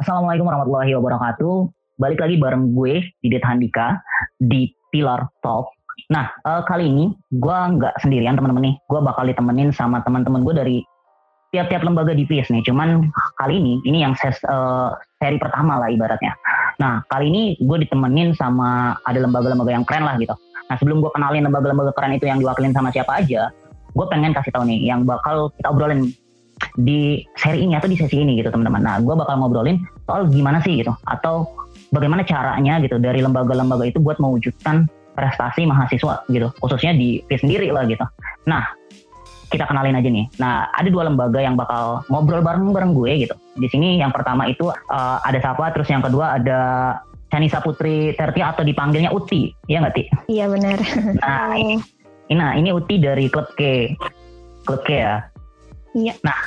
Assalamualaikum warahmatullahi wabarakatuh. Balik lagi bareng gue, Didit Handika, di Pilar Talk. Nah, uh, kali ini gue nggak sendirian teman-teman nih. Gue bakal ditemenin sama teman-teman gue dari tiap-tiap lembaga di PIS nih. Cuman kali ini, ini yang ses, uh, seri pertama lah ibaratnya. Nah, kali ini gue ditemenin sama ada lembaga-lembaga yang keren lah gitu. Nah, sebelum gue kenalin lembaga-lembaga keren itu yang diwakilin sama siapa aja, gue pengen kasih tahu nih yang bakal kita obrolin di seri ini atau di sesi ini gitu teman-teman. Nah, gue bakal ngobrolin soal gimana sih gitu atau bagaimana caranya gitu dari lembaga-lembaga itu buat mewujudkan prestasi mahasiswa gitu, khususnya di PIS sendiri lah gitu. Nah, kita kenalin aja nih. Nah, ada dua lembaga yang bakal ngobrol bareng-bareng gue gitu. Di sini yang pertama itu uh, ada siapa, terus yang kedua ada Chanisa Putri Tertia atau dipanggilnya Uti, iya nggak Ti? Iya benar. Nah, ini, nah ini Uti dari klub K, klub K ya. Iya. Nah,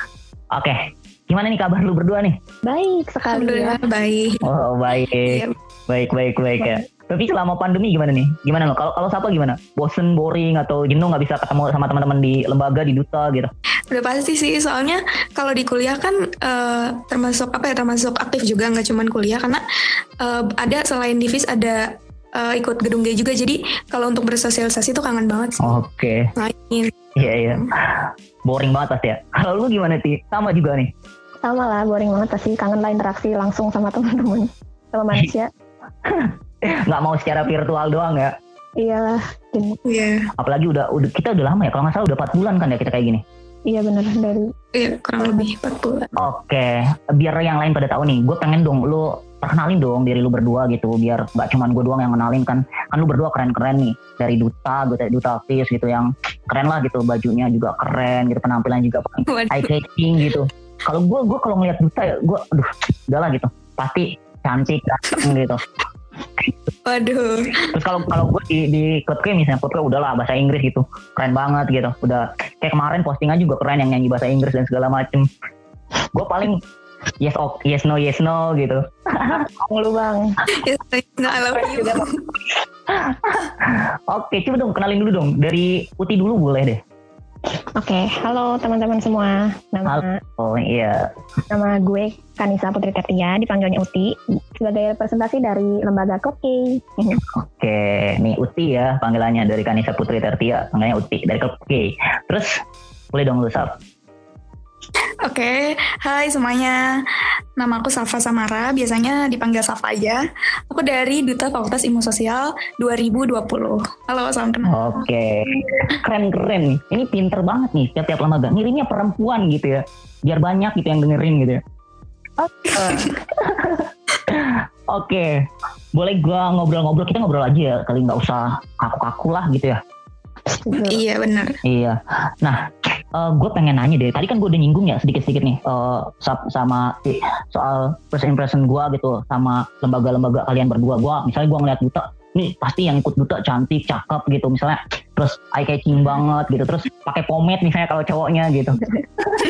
oke. Okay. Gimana nih kabar lu berdua nih? Baik sekali. Alhamdulillah ya. baik. Oh baik. Iya. Baik baik baik ya. Tapi selama pandemi gimana nih? Gimana lo? Kalau kalau siapa gimana? Bosen, boring atau jenuh nggak bisa ketemu sama teman-teman di lembaga di duta gitu? Udah pasti sih, soalnya kalau di kuliah kan uh, termasuk apa ya? Termasuk aktif juga nggak cuma kuliah karena uh, ada selain divis ada uh, ikut gedung G juga. Jadi kalau untuk bersosialisasi itu kangen banget sih. Oke. Okay. Main. Iya iya. Boring banget pasti ya. Kalau lu gimana sih? Sama juga nih. Sama lah, boring banget pasti. Kangen lah interaksi langsung sama teman-teman, sama manusia. nggak mau secara virtual doang ya iyalah iya yeah. apalagi udah udah kita udah lama ya kalau nggak salah udah 4 bulan kan ya kita kayak gini iya benar dari iya kurang lebih 4 bulan oke okay. biar yang lain pada tahu nih gue pengen dong lu perkenalin dong diri lu berdua gitu biar nggak cuman gue doang yang kenalin kan kan lu berdua keren-keren nih dari duta gue dari duta artis gitu yang keren lah gitu bajunya juga keren gitu penampilan juga eye catching gitu kalau gue gue kalau ngeliat duta ya gue aduh udahlah gitu pasti cantik gitu Waduh. Terus kalau kalau gue di di klub kayak misalnya klub kayak udahlah bahasa Inggris gitu, keren banget gitu. Udah kayak kemarin postingan juga keren yang nyanyi bahasa Inggris dan segala macem. Gue paling yes oh, yes no yes no gitu. Lu bang. Yes no I love you. Oke, coba dong kenalin dulu dong dari Uti dulu boleh deh. Oke, okay, halo teman-teman semua. Nama halo, oh iya. Nama gue Kanisa Putri Tertia, dipanggilnya Uti sebagai representasi dari lembaga Koki. Oke, okay. nih Uti ya panggilannya dari Kanisa Putri Tertia, panggilannya Uti dari Koki. Terus boleh dong lu sap. Oke, okay. hai semuanya. Nama aku Safa Samara, biasanya dipanggil Safa aja. Aku dari Duta Fakultas Ilmu Sosial 2020. Halo, salam kenal. Oke, okay. keren-keren. Ini pinter banget nih tiap-tiap lembaga. Ngirimnya perempuan gitu ya, biar banyak gitu yang dengerin gitu ya. Oke. Okay. okay. Boleh gua ngobrol-ngobrol, kita ngobrol aja ya, kali nggak usah kaku-kaku lah gitu ya. Iya benar. Iya. Nah, uh, gue pengen nanya deh. Tadi kan gue udah nyinggung ya sedikit-sedikit nih uh, sama soal first impression gue gitu sama lembaga-lembaga kalian berdua. Gue misalnya gue ngeliat Duta, nih pasti yang ikut Duta cantik, cakep gitu misalnya. Terus eye catching banget gitu. Terus pakai pomade misalnya kalau cowoknya gitu.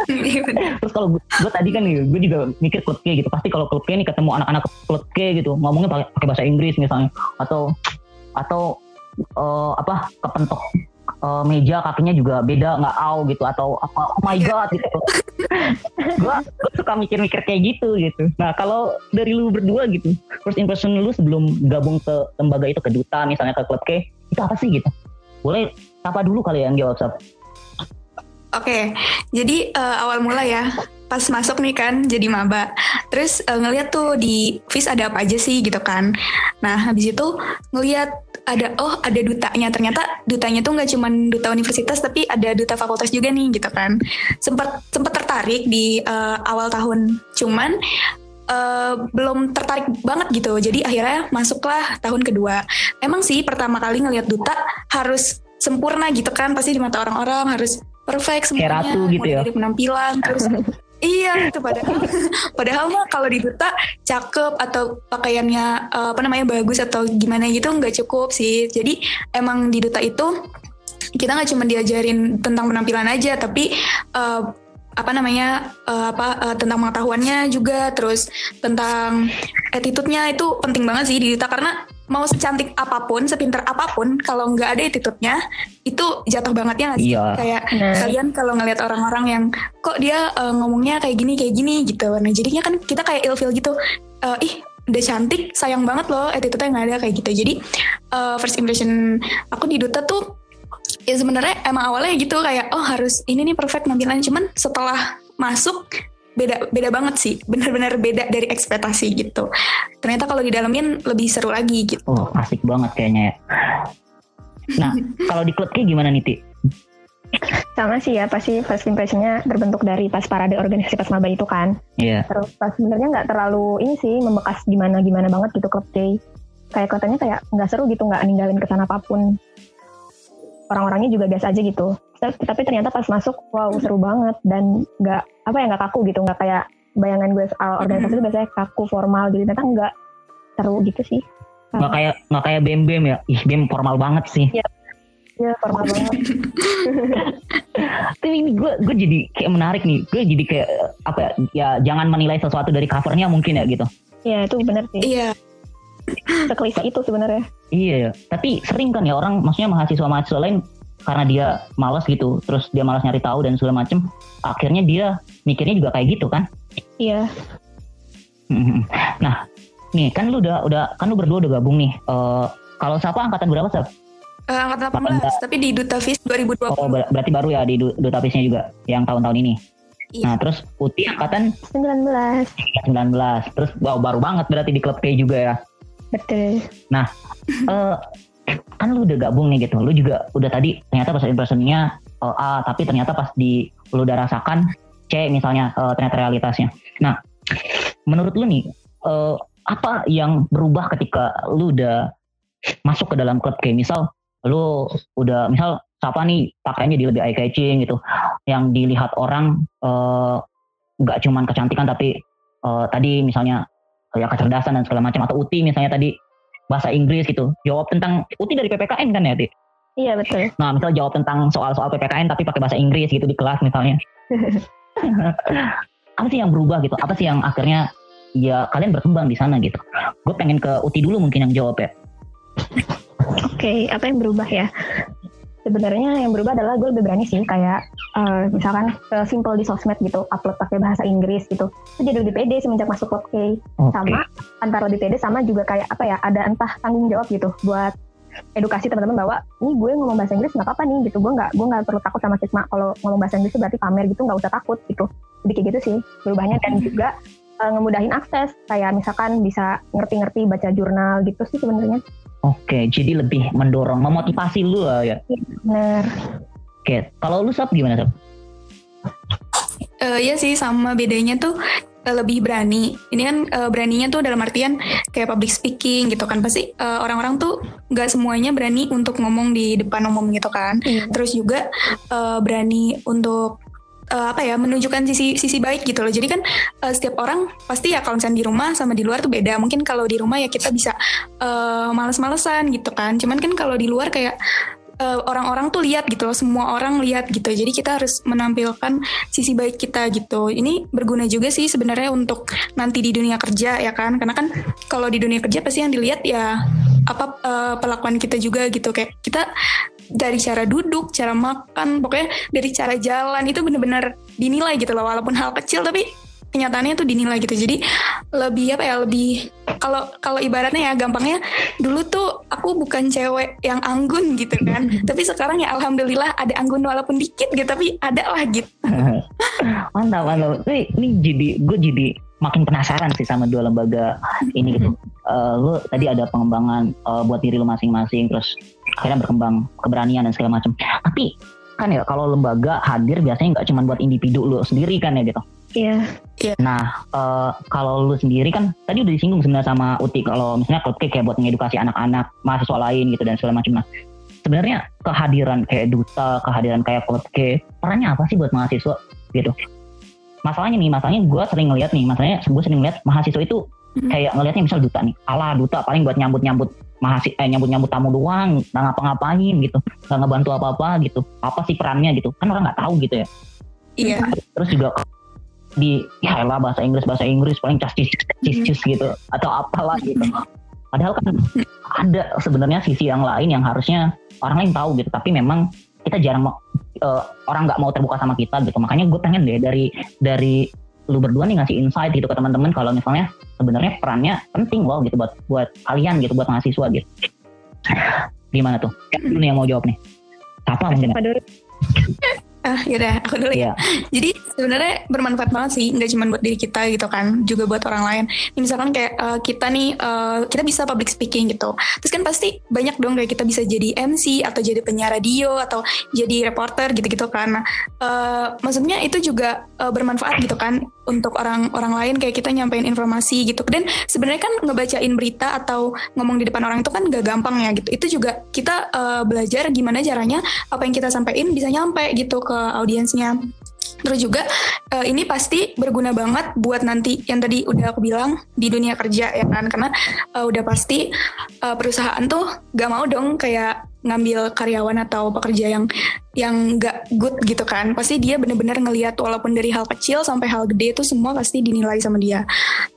terus kalau gue tadi kan gue juga mikir klub K gitu. Pasti kalau klub K nih ketemu anak-anak klub K gitu ngomongnya pakai bahasa Inggris misalnya atau atau uh, apa kepentok uh, meja kakinya juga beda nggak aw gitu atau apa oh my god gitu gue suka mikir-mikir kayak gitu gitu nah kalau dari lu berdua gitu first impression lu sebelum gabung ke lembaga itu ke duta misalnya ke klub K itu apa sih gitu boleh apa dulu kali yang jawab Oke, okay, jadi uh, awal mula ya pas masuk nih kan jadi maba. Terus uh, ngeliat tuh di FIS ada apa aja sih gitu kan. Nah habis itu ngeliat ada oh ada dutanya. Ternyata dutanya tuh nggak cuma duta universitas tapi ada duta fakultas juga nih gitu kan. Sempat sempat tertarik di uh, awal tahun. Cuman Uh, belum tertarik banget gitu. Jadi akhirnya masuklah tahun kedua. Emang sih pertama kali ngelihat duta harus sempurna gitu kan. Pasti di mata orang-orang harus perfect semuanya ratu gitu ya. dari penampilan terus Iya itu padahal padahal mah kalau di duta cakep atau pakaiannya uh, apa namanya bagus atau gimana gitu nggak cukup sih. Jadi emang di duta itu kita nggak cuma diajarin tentang penampilan aja tapi uh, apa namanya uh, apa uh, tentang pengetahuannya juga terus tentang attitude-nya itu penting banget sih di duta karena mau secantik apa pun, sepinter apa pun, kalau nggak ada attitude-nya, itu jatuh banget ya nggak sih? Iya. Kayak Nah. kalian kalau ngelihat orang-orang yang kok dia eh, ngomongnya kayak gini kayak gini gitu. Nah jadinya kan kita kayak ilfeel gitu. Eh, ih udah cantik, sayang banget loh attitude-nya nggak ada kayak gitu. Jadi eh, first impression aku di duta tuh ya sebenarnya emang awalnya gitu kayak oh harus ini nih perfect nampilan cuman setelah masuk beda beda banget sih benar-benar beda dari ekspektasi gitu ternyata kalau didalemin lebih seru lagi gitu Oh, asik banget kayaknya ya. Nah, kalau di klub kayak gimana nih, Ti? Sama sih ya, pasti first impressionnya terbentuk dari pas parade organisasi pas maba itu kan. Iya. Terus pas sebenarnya nggak terlalu ini sih membekas gimana gimana banget gitu klub day. Kayak kelihatannya kayak nggak seru gitu, nggak ninggalin kesan apa pun. Orang-orangnya juga biasa aja gitu. Tapi, tapi ternyata pas masuk, wow seru banget dan nggak apa ya nggak kaku gitu, nggak kayak bayangan gue soal organisasi itu biasanya kaku formal gitu. Ternyata nggak seru gitu sih. Nggak kayak nggak kayak bem bem ya. Ih, bem formal banget sih. Ya formal banget. Tapi ini gue gue jadi kayak menarik nih. Gue jadi kayak apa ya? Ya jangan menilai sesuatu dari covernya mungkin ya gitu. Ya itu bener sih. iya Sekelise itu sebenarnya. Iya ya. Tapi sering kan ya orang, maksudnya mahasiswa-mahasiswa lain karena dia malas gitu, terus dia malas nyari tahu dan segala macem, akhirnya dia mikirnya juga kayak gitu kan. Iya. Mhm. Nah, nih kan lu udah udah kan lu berdua udah gabung nih. Eh kalau siapa angkatan berapa sih? Eh, angkatan 18 tapi di Duta Fish 2020 Oh ber- berarti baru ya di du- duta juga yang tahun-tahun ini. Iya. Nah terus Uti angkatan 19. 19. Terus wow, baru banget berarti di klub K juga ya. Betul. Eh kan lu udah gabung nih gitu. Lu juga udah tadi ternyata pas impressionnya eh, A, tapi ternyata pas di lu udah rasakan C misalnya eh, ternyata realitasnya. Nah menurut lu nih eh, apa yang berubah ketika lu udah masuk ke dalam klub K? Misal lu udah misal siapa nih pakaiannya jadi lebih eye catching gitu yang dilihat orang eh, nggak cuman kecantikan tapi eh, tadi misalnya ya kecerdasan dan segala macam atau Uti misalnya tadi bahasa Inggris gitu jawab tentang Uti dari PPKN kan ya Ti? Iya betul. Nah misal jawab tentang soal-soal PPKN tapi pakai bahasa Inggris gitu di kelas misalnya apa sih yang berubah gitu apa sih yang akhirnya ya kalian berkembang di sana gitu gue pengen ke Uti dulu mungkin yang jawab ya Oke, apa yang berubah ya? Sebenarnya yang berubah adalah gue lebih berani sih kayak eh, misalkan simple di sosmed gitu, upload pakai bahasa Inggris gitu. Itu jadi lebih pede semenjak masuk K. Oke. Sama antara lebih pede sama juga kayak apa ya, ada entah tanggung jawab gitu buat edukasi teman-teman bahwa ini gue ngomong bahasa Inggris nggak apa-apa nih gitu gue nggak gue nggak perlu takut sama stigma kalau ngomong bahasa Inggris berarti pamer gitu nggak usah takut gitu jadi kayak gitu sih berubahnya dan juga eh, ngemudahin akses kayak misalkan bisa ngerti-ngerti baca jurnal gitu sih sebenarnya Oke, jadi lebih mendorong, memotivasi lu ya. bener Oke, kalau lu Sab gimana Sab? Eh, iya sih sama bedanya tuh eh, lebih berani. Ini kan eh, beraninya tuh dalam artian kayak public speaking gitu kan. Pasti eh, orang-orang tuh nggak semuanya berani untuk ngomong di depan umum gitu kan. Iya. Terus juga eh, berani untuk eh, apa ya menunjukkan sisi sisi baik gitu loh. Jadi kan eh, setiap orang pasti ya kalau misalnya di rumah sama di luar tuh beda. Mungkin kalau di rumah ya kita bisa eh, males-malesan gitu kan. Cuman kan kalau di luar kayak eh, orang-orang tuh lihat gitu loh, semua orang lihat gitu. Jadi kita harus menampilkan sisi baik kita gitu. Ini berguna juga sih sebenarnya untuk nanti di dunia kerja ya kan. Karena kan kalau di dunia kerja pasti yang dilihat ya apa eh, pelakuan kita juga gitu kayak kita dari cara duduk, cara makan, pokoknya dari cara jalan itu bener-bener dinilai gitu loh walaupun hal kecil tapi kenyataannya tuh dinilai gitu. Jadi lebih apa ya lebih kalau kalau ibaratnya ya gampangnya dulu tuh aku bukan cewek yang anggun gitu kan. tapi sekarang ya alhamdulillah ada anggun walaupun dikit gitu tapi ada lah gitu. mantap, mantap. Ini, ini jadi, gue jadi makin penasaran sih sama dua lembaga ini gitu. Eh, lu tadi ada pengembangan eh, buat diri lu masing-masing, terus akhirnya berkembang keberanian dan segala macam. Tapi kan ya kalau lembaga hadir biasanya nggak cuma buat individu lu sendiri kan ya gitu. Iya Nah, eh, kalau lu sendiri kan tadi udah disinggung sebenarnya sama Uti kalau misalnya K kayak buat mengedukasi anak-anak mahasiswa lain gitu dan segala macam. Nah, sebenarnya kehadiran kayak duta, kehadiran kayak K, perannya apa sih buat mahasiswa gitu? Masalahnya nih, masalahnya gue sering ngeliat nih, masalahnya gue sering ngeliat mahasiswa itu Mhm. kayak ngelihatnya misal duta nih, ala duta paling buat nyambut-nyambut mahasiswa, eh, nyambut-nyambut tamu doang, nggak ngapa-ngapain gitu, nggak ngebantu apa-apa gitu. Apa sih perannya gitu? Kan orang nggak tahu gitu ya Iya. terus juga di ya elah bahasa Inggris bahasa Inggris paling cas cis cis cis gitu atau apalah gitu Padahal kan ada sebenarnya sisi yang lain yang harusnya orang lain tahu gitu, tapi memang kita jarang mau uh, orang nggak mau terbuka sama kita gitu. Makanya gue pengen deh dari dari lu berdua nih ngasih insight gitu ke teman-teman kalau misalnya sebenarnya perannya penting loh gitu buat buat kalian gitu buat mahasiswa gitu. Gimana tuh? Ini yang mau jawab nih. Apa mungkin? Ya? Ah, yaudah, aku dulu ya. Yeah. Jadi sebenarnya bermanfaat banget sih, nggak cuma buat diri kita gitu kan, juga buat orang lain. misalkan kayak uh, kita nih, uh, kita bisa public speaking gitu. Terus kan pasti banyak dong kayak kita bisa jadi MC atau jadi penyiar radio atau jadi reporter gitu-gitu kan. Nah, uh, maksudnya itu juga uh, bermanfaat gitu kan untuk orang-orang lain kayak kita nyampein informasi gitu. Dan sebenarnya kan ngebacain berita atau ngomong di depan orang itu kan gak gampang ya gitu. Itu juga kita uh, belajar gimana caranya apa yang kita sampaikan bisa nyampe gitu ke audiensnya. Terus juga uh, ini pasti berguna banget buat nanti yang tadi udah aku bilang di dunia kerja ya kan? Karena uh, udah pasti uh, perusahaan tuh gak mau dong kayak ngambil karyawan atau pekerja yang yang gak good gitu kan? Pasti dia bener-bener ngelihat walaupun dari hal kecil sampai hal gede itu semua pasti dinilai sama dia.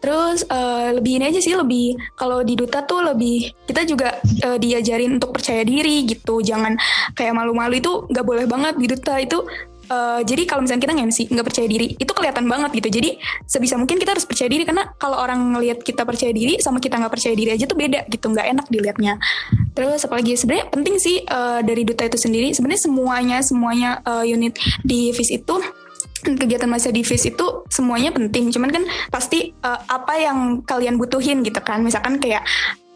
Terus uh, lebih ini aja sih lebih kalau di duta tuh lebih kita juga uh, diajarin untuk percaya diri gitu. Jangan kayak malu-malu itu gak boleh banget di duta. Itu Uh, jadi kalau misalnya kita nge-MC nggak percaya diri itu kelihatan banget gitu. Jadi sebisa mungkin kita harus percaya diri karena kalau orang ngelihat kita percaya diri sama kita nggak percaya diri aja tuh beda gitu nggak enak dilihatnya. Terus apalagi sebenarnya penting sih uh, dari duta itu sendiri sebenarnya semuanya semuanya uh, unit di FIS itu kegiatan masa di FIS itu semuanya penting. Cuman kan pasti uh, apa yang kalian butuhin gitu kan. Misalkan kayak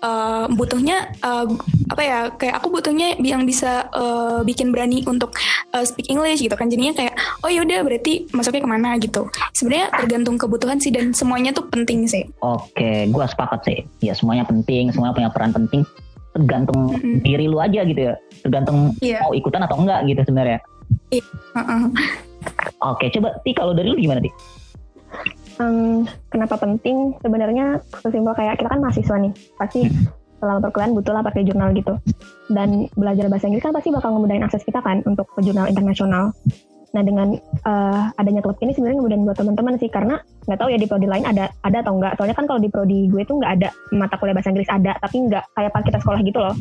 uh, butuhnya uh, apa ya kayak aku butuhnya yang bisa uh, bikin berani untuk uh, speak English gitu kan jadinya kayak oh yaudah berarti masuknya ke mana gitu sebenarnya tergantung kebutuhan sih dan semuanya tuh penting sih oke gue sepakat sih ya semuanya penting semuanya punya peran penting tergantung mm-hmm. diri lu aja gitu ya tergantung yeah. mau ikutan atau enggak gitu sebenarnya yeah. uh-uh. oke coba ti kalau dari lu gimana ti um, kenapa penting sebenarnya sesimpel kayak kita kan mahasiswa nih pasti selama perkuliahan butuh lah pakai jurnal gitu. Dan belajar bahasa Inggris kan pasti bakal ngemudahin akses kita kan untuk ke jurnal internasional Nah dengan uh, adanya klub ini sebenarnya kemudian buat teman-teman sih karena nggak tahu ya di prodi lain ada ada atau enggak. Soalnya kan kalau di prodi gue tuh nggak ada mata kuliah bahasa Inggris ada, tapi nggak kayak pas kita sekolah gitu loh.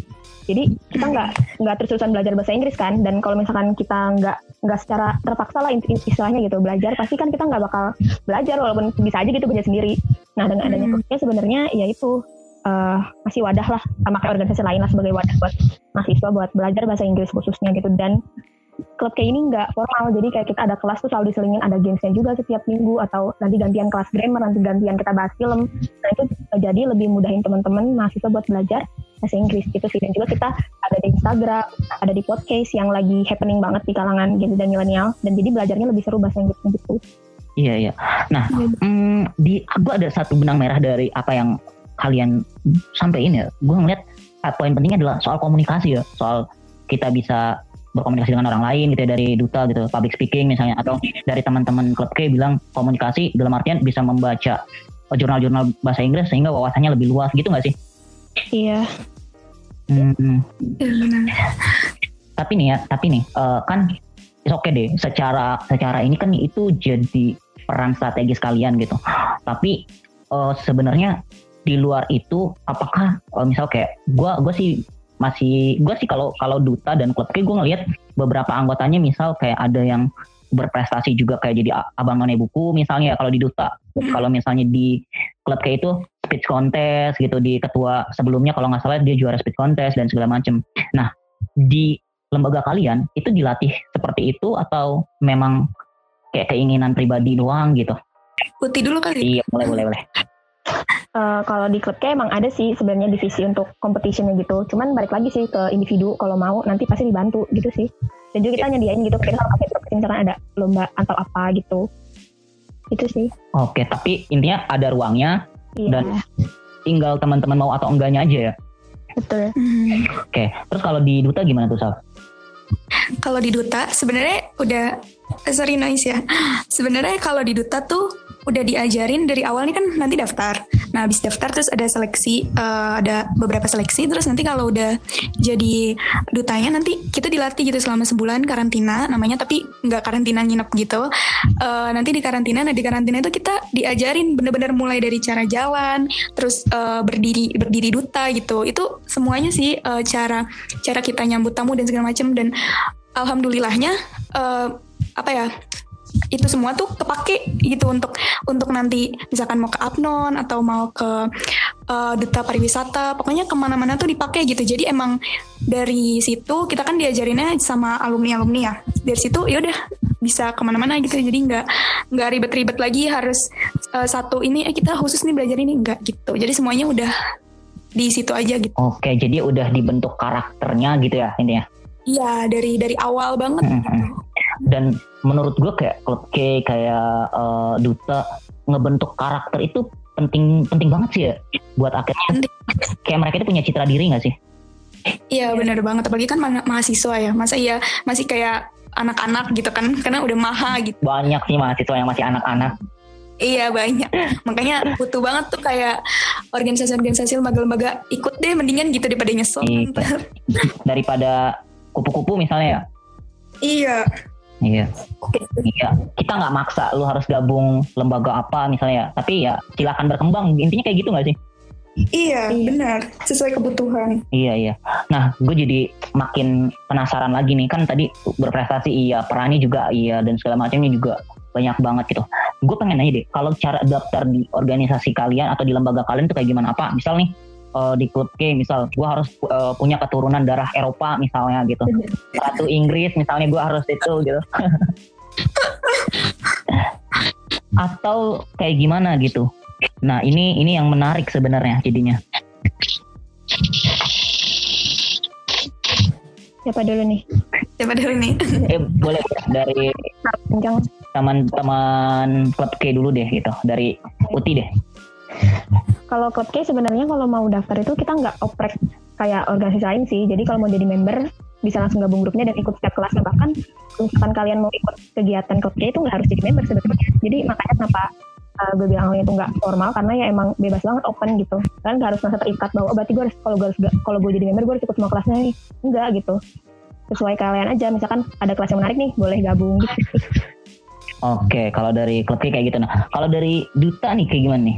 Jadi kita nggak nggak terus-terusan belajar bahasa Inggris kan. Dan kalau misalkan kita nggak nggak secara terpaksa lah istilahnya gitu belajar, pasti kan kita nggak bakal belajar walaupun bisa aja gitu belajar sendiri. Nah dengan adanya klubnya sebenarnya ya itu uh, masih wadah lah sama kayak organisasi lain lah sebagai wadah buat mahasiswa buat belajar bahasa Inggris khususnya gitu dan klub kayak ini nggak formal. Jadi kayak kita ada kelas tuh selalu diselingin ada gamesnya juga setiap minggu atau nanti gantian kelas grammar nanti gantian kita bahas film. Nah itu jadi lebih mudahin teman-teman mahasiswa buat belajar bahasa Inggris gitu sih. Dan juga kita ada di Instagram ada di podcast yang lagi happening banget di kalangan Gen dan milenial. Dan jadi belajarnya lebih seru bahasa Inggris gitu. Iya iya. Nah hmm, di gue ada satu benang merah dari apa yang kalian sampaikan ya. Gue ngeliat ah, poin pentingnya adalah soal komunikasi ya. Soal kita bisa berkomunikasi dengan orang lain gitu ya dari duta gitu public speaking misalnya atau dari teman-teman klub K bilang komunikasi dalam artian bisa membaca jurnal-jurnal bahasa Inggris sehingga wawasannya lebih luas gitu nggak sih? Iya. Hmm. Tapi nih ya, tapi nih uh, kan oke okay deh. Secara secara ini kan itu jadi peran strategis kalian gitu. Tapi uh, sebenarnya di luar itu apakah uh, misal kayak gue gue sih masih gue sih kalau kalau duta dan klub kayak gue ngelihat beberapa anggotanya misal kayak ada yang berprestasi juga kayak jadi abang none buku misalnya kalau di duta. Kalau misalnya di klub kayak itu speech contest gitu di ketua sebelumnya kalau nggak salah dia juara speech contest dan segala macem. Nah di lembaga kalian itu dilatih seperti itu atau memang kayak keinginan pribadi doang gitu? Putih dulu kali. Iya boleh boleh boleh Uh, kalau di klub kayak emang ada sih sebenarnya divisi untuk competitionnya gitu. Cuman balik lagi sih ke individu kalau mau nanti pasti dibantu gitu sih. Dan juga kita nyediain gitu kita kalau kasih misalkan ada lomba atau apa gitu. Itu sih. Oke, tapi intinya ada ruangnya iya. dan tinggal teman-teman mau atau enggaknya aja ya. Betul. Oke, terus kalau di duta gimana tuh Sal? Kalau di duta sebenarnya udah sorry noise ya. Sebenarnya kalau di duta tuh udah diajarin dari awal nih kan nanti daftar. Nah, habis daftar terus ada seleksi, uh, ada beberapa seleksi. Terus nanti kalau udah jadi dutanya nanti kita dilatih gitu selama sebulan karantina namanya, tapi nggak karantina nginep gitu. Uh, nanti di karantina, nah di karantina itu kita diajarin bener-bener mulai dari cara jalan, terus uh, berdiri berdiri duta gitu. Itu semuanya sih uh, cara cara kita nyambut tamu dan segala macam dan alhamdulillahnya uh, apa ya itu semua tuh kepake gitu untuk untuk nanti misalkan mau ke Apnon atau mau ke uh, duta pariwisata pokoknya ke mana-mana tuh dipakai gitu. Jadi emang dari situ kita kan diajarinnya sama alumni alumni ya. Dari situ ya udah bisa ke mana-mana gitu. Jadi nggak nggak ribet-ribet lagi harus uh, satu ini eh kita khusus nih belajar ini. Nggak gitu. Jadi semuanya udah di situ aja gitu. Oke, jadi udah dibentuk karakternya gitu ya intinya. Iya, dari dari awal banget. Mm -hmm. Dan menurut gue kayak klub K kayak uh, duta ngebentuk karakter itu penting penting banget sih ya buat akhirnya kayak mereka itu punya citra diri gak sih? Iya benar banget apalagi kan ma mahasiswa ya masa iya masih kayak anak-anak gitu kan karena udah maha gitu. Banyak sih mahasiswa yang masih anak-anak. Iya banyak. Makanya butuh banget tuh kayak organisasi-organisasi lembaga-lembaga ikut deh mendingan gitu daripada nyesel. Iya. daripada kupu-kupu misalnya ya. Iya. Iya. Iya. Kita nggak maksa lu harus gabung lembaga apa misalnya. Tapi ya silakan berkembang. Intinya kayak gitu nggak sih? Iya, benar. Sesuai kebutuhan. Iya, iya. Nah, gue jadi makin penasaran lagi nih. Kan tadi berprestasi iya, perani juga iya, dan segala macamnya juga banyak banget gitu. Gue pengen nanya deh, kalau cara daftar di organisasi kalian atau di lembaga kalian itu kayak gimana? Apa? Misal nih, uh, di klub K misal gue harus uh, punya keturunan darah Eropa misalnya gitu. Ratu Inggris misalnya gue harus itu gitu. Atau kayak gimana gitu. Nah ini ini yang menarik sebenarnya jadinya. Siapa dulu nih? Siapa dulu nih? Eh boleh dari teman-teman klub K dulu deh gitu. Dari Uti deh kalau K sebenarnya kalau mau daftar itu kita nggak oprek kayak organisasi lain sih. Jadi kalau mau jadi member bisa langsung gabung grupnya dan ikut setiap kelasnya. Bahkan misalkan kalian mau ikut kegiatan klub K itu nggak harus jadi member sebetulnya. Jadi makanya kenapa uh, gue bilang awalnya itu nggak formal karena ya emang bebas banget open gitu. Kan nggak harus merasa terikat bahwa oh, berarti gue harus kalau gue harus kalau gue jadi member gue harus ikut semua kelasnya nih. Enggak gitu. Sesuai kalian aja. Misalkan ada kelas yang menarik nih boleh gabung gitu. Oke, kalau dari klub kayak gitu. Nah, kalau dari duta nih kayak gimana nih?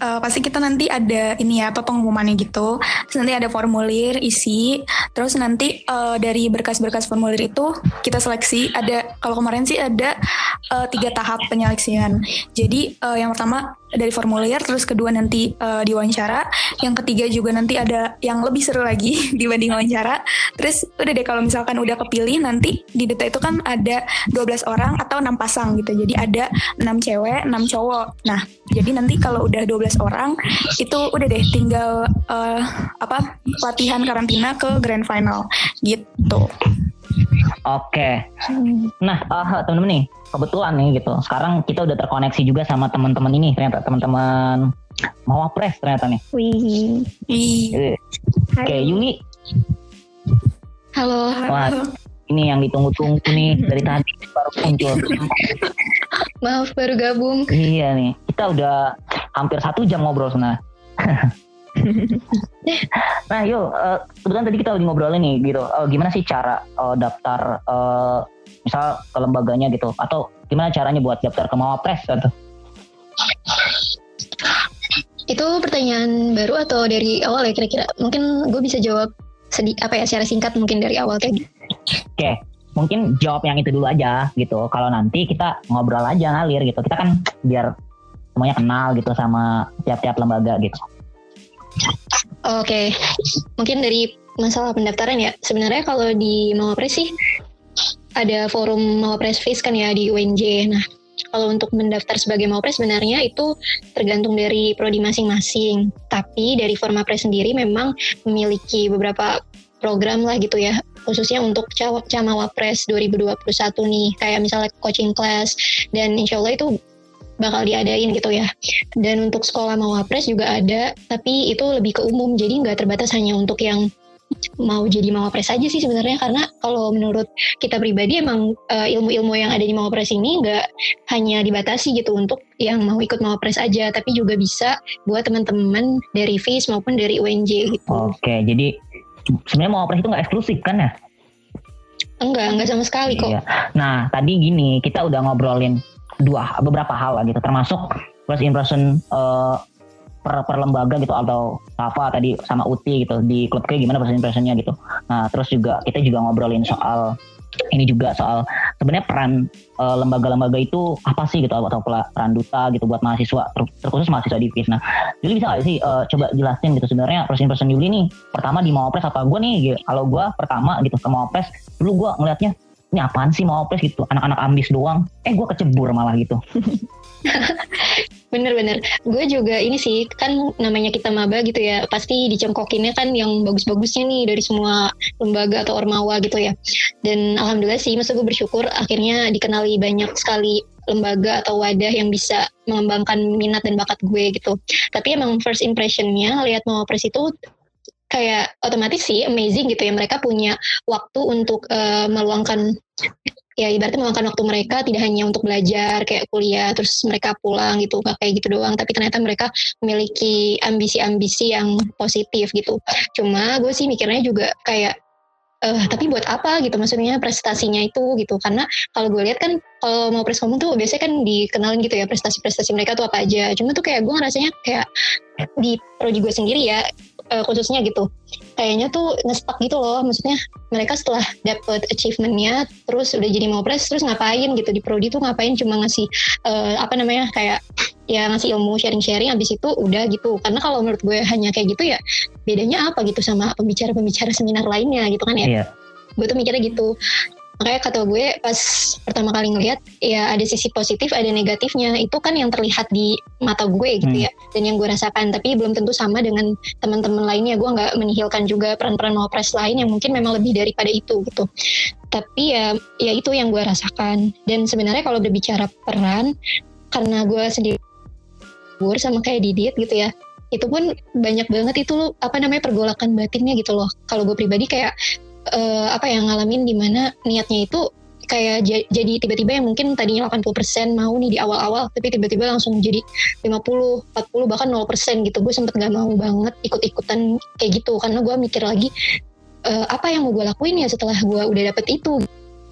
Uh, pasti kita nanti ada ini ya apa pengumumannya gitu. Terus nanti ada formulir isi. Terus nanti uh, dari berkas-berkas formulir itu kita seleksi. Ada kalau kemarin sih ada uh, tiga tahap penyeleksian. Jadi uh, yang pertama dari formulir terus kedua nanti uh, diwawancara. Yang ketiga juga nanti ada yang lebih seru lagi dibanding wawancara. Terus udah deh kalau misalkan udah kepilih nanti di data itu kan ada 12 orang atau enam pasang gitu. Jadi ada enam cewek enam cowok. Nah jadi nanti kalau udah 12 orang itu udah deh tinggal uh, apa latihan karantina ke grand final. Gitu Oke. Nah, uh, teman-teman nih, kebetulan nih gitu. Sekarang kita udah terkoneksi juga sama teman-teman ini ternyata teman-teman Mawapres ternyata nih. Wih. Oke, okay, Yuli. Halo. Wah, ini yang ditunggu-tunggu nih dari tadi baru muncul. Maaf baru gabung. Iya nih, kita udah hampir satu jam ngobrol sebenarnya. nah yuk uh, kebetulan tadi kita udah ngobrol nih gitu. Uh, gimana sih cara uh, daftar uh, misal ke lembaganya gitu? Atau gimana caranya buat daftar ke Mawapres gitu? Itu pertanyaan baru atau dari awal ya kira-kira? Mungkin gue bisa jawab sedih apa ya secara singkat mungkin dari awal kayak gitu. oke okay. mungkin jawab yang itu dulu aja gitu. Kalau nanti kita ngobrol aja ngalir gitu. Kita kan biar semuanya kenal gitu sama tiap-tiap lembaga gitu Oke, mungkin dari masalah pendaftaran ya. Sebenarnya kalau di Mawapres sih ada forum Mawapres Face kan ya di UNJ. Nah, kalau untuk mendaftar sebagai Mawapres sebenarnya itu tergantung dari prodi masing-masing. Tapi dari Formapres sendiri memang memiliki beberapa program lah gitu ya khususnya untuk Camawapres 2021 nih kayak misalnya coaching class dan insya Allah itu bakal diadain gitu ya. Dan untuk sekolah mawapres juga ada, tapi itu lebih ke umum, jadi nggak terbatas hanya untuk yang mau jadi mawapres aja sih sebenarnya karena kalau menurut kita pribadi emang uh, ilmu-ilmu yang ada di mawapres ini nggak hanya dibatasi gitu untuk yang mau ikut mawapres aja tapi juga bisa buat teman-teman dari FIS maupun dari UNJ gitu. Oke, jadi sebenarnya mawapres itu nggak eksklusif kan ya? Enggak, enggak sama sekali kok. Iya. Nah, tadi gini, kita udah ngobrolin dua beberapa hal lah gitu, termasuk first impression uh, per, per lembaga gitu atau Safa tadi sama Uti gitu di klub kayak gimana first impressionnya gitu. Nah, terus juga kita juga ngobrolin soal ini juga soal sebenarnya peran uh, lembaga-lembaga itu apa sih gitu atau peran duta gitu buat mahasiswa ter terkhusus mahasiswa di FIS. Nah, jadi bisa gak sih uh, coba jelasin gitu sebenarnya first impression Yuli nih pertama di Mawapres apa gue nih. Kalau gue pertama gitu ke Mawapres dulu gue ngelihatnya ini apaan sih Mawapres gitu anak-anak ambis doang. Eh gue kecebur malah gitu. Bener-bener, gue juga ini sih kan namanya kita maba gitu ya, pasti dicengkokinnya kan yang bagus-bagusnya nih dari semua lembaga atau ormawa gitu ya. Dan alhamdulillah sih, masa gue bersyukur akhirnya dikenali banyak sekali lembaga atau wadah yang bisa mengembangkan minat dan bakat gue gitu. Tapi emang first impressionnya lihat mau pres itu kayak otomatis sih amazing gitu ya. Mereka punya waktu untuk uh, meluangkan ya ibaratnya meluangkan waktu mereka tidak hanya untuk belajar kayak kuliah terus mereka pulang gitu gak kayak gitu doang. Tapi ternyata mereka memiliki ambisi-ambisi yang positif gitu. Cuma gue sih mikirnya juga kayak uh, tapi buat apa gitu? Maksudnya prestasinya itu gitu. Karena kalau gue lihat kan kalau mau pres ngomong tuh biasanya kan dikenalin gitu ya prestasi-prestasi mereka tuh apa aja. Cuma tuh kayak gue ngerasanya kayak di prodi gue sendiri ya uh, khususnya gitu. Kayaknya tuh ngestak gitu loh maksudnya mereka setelah dapet achievementnya terus udah jadi mau press terus ngapain gitu? Di prodi tuh ngapain? Cuma ngasih uh, apa namanya kayak ya ngasih ilmu sharing-sharing abis itu udah gitu. Karena kalau menurut gue hanya kayak gitu ya bedanya apa gitu sama pembicara-pembicara seminar lainnya gitu kan ya? Iya. gue tuh mikirnya gitu makanya kata gue pas pertama kali ngeliat ya ada sisi positif ada negatifnya. Itu kan yang terlihat di mata gue gitu hmm. ya dan yang gue rasakan. Tapi belum tentu sama dengan teman-teman lainnya. Gue nggak menihilkan juga peran-peran mawapres lain yang mungkin memang lebih daripada itu gitu. Tapi ya ya itu yang gue rasakan. Dan sebenarnya kalau berbicara peran karena gue sendiri sama kayak Didit gitu ya itu pun banyak banget itu apa namanya pergolakan batinnya gitu loh. Kalau gue pribadi kayak uh, apa yang ngalamin di mana niatnya itu kayak jadi tiba-tiba yang mungkin tadinya 80% mau nih di awal-awal tapi tiba-tiba langsung jadi 50, 40 bahkan 0% gitu gue sempet gak mau banget ikut-ikutan kayak gitu karena gue mikir lagi uh, apa yang mau gue lakuin ya setelah gue udah dapet itu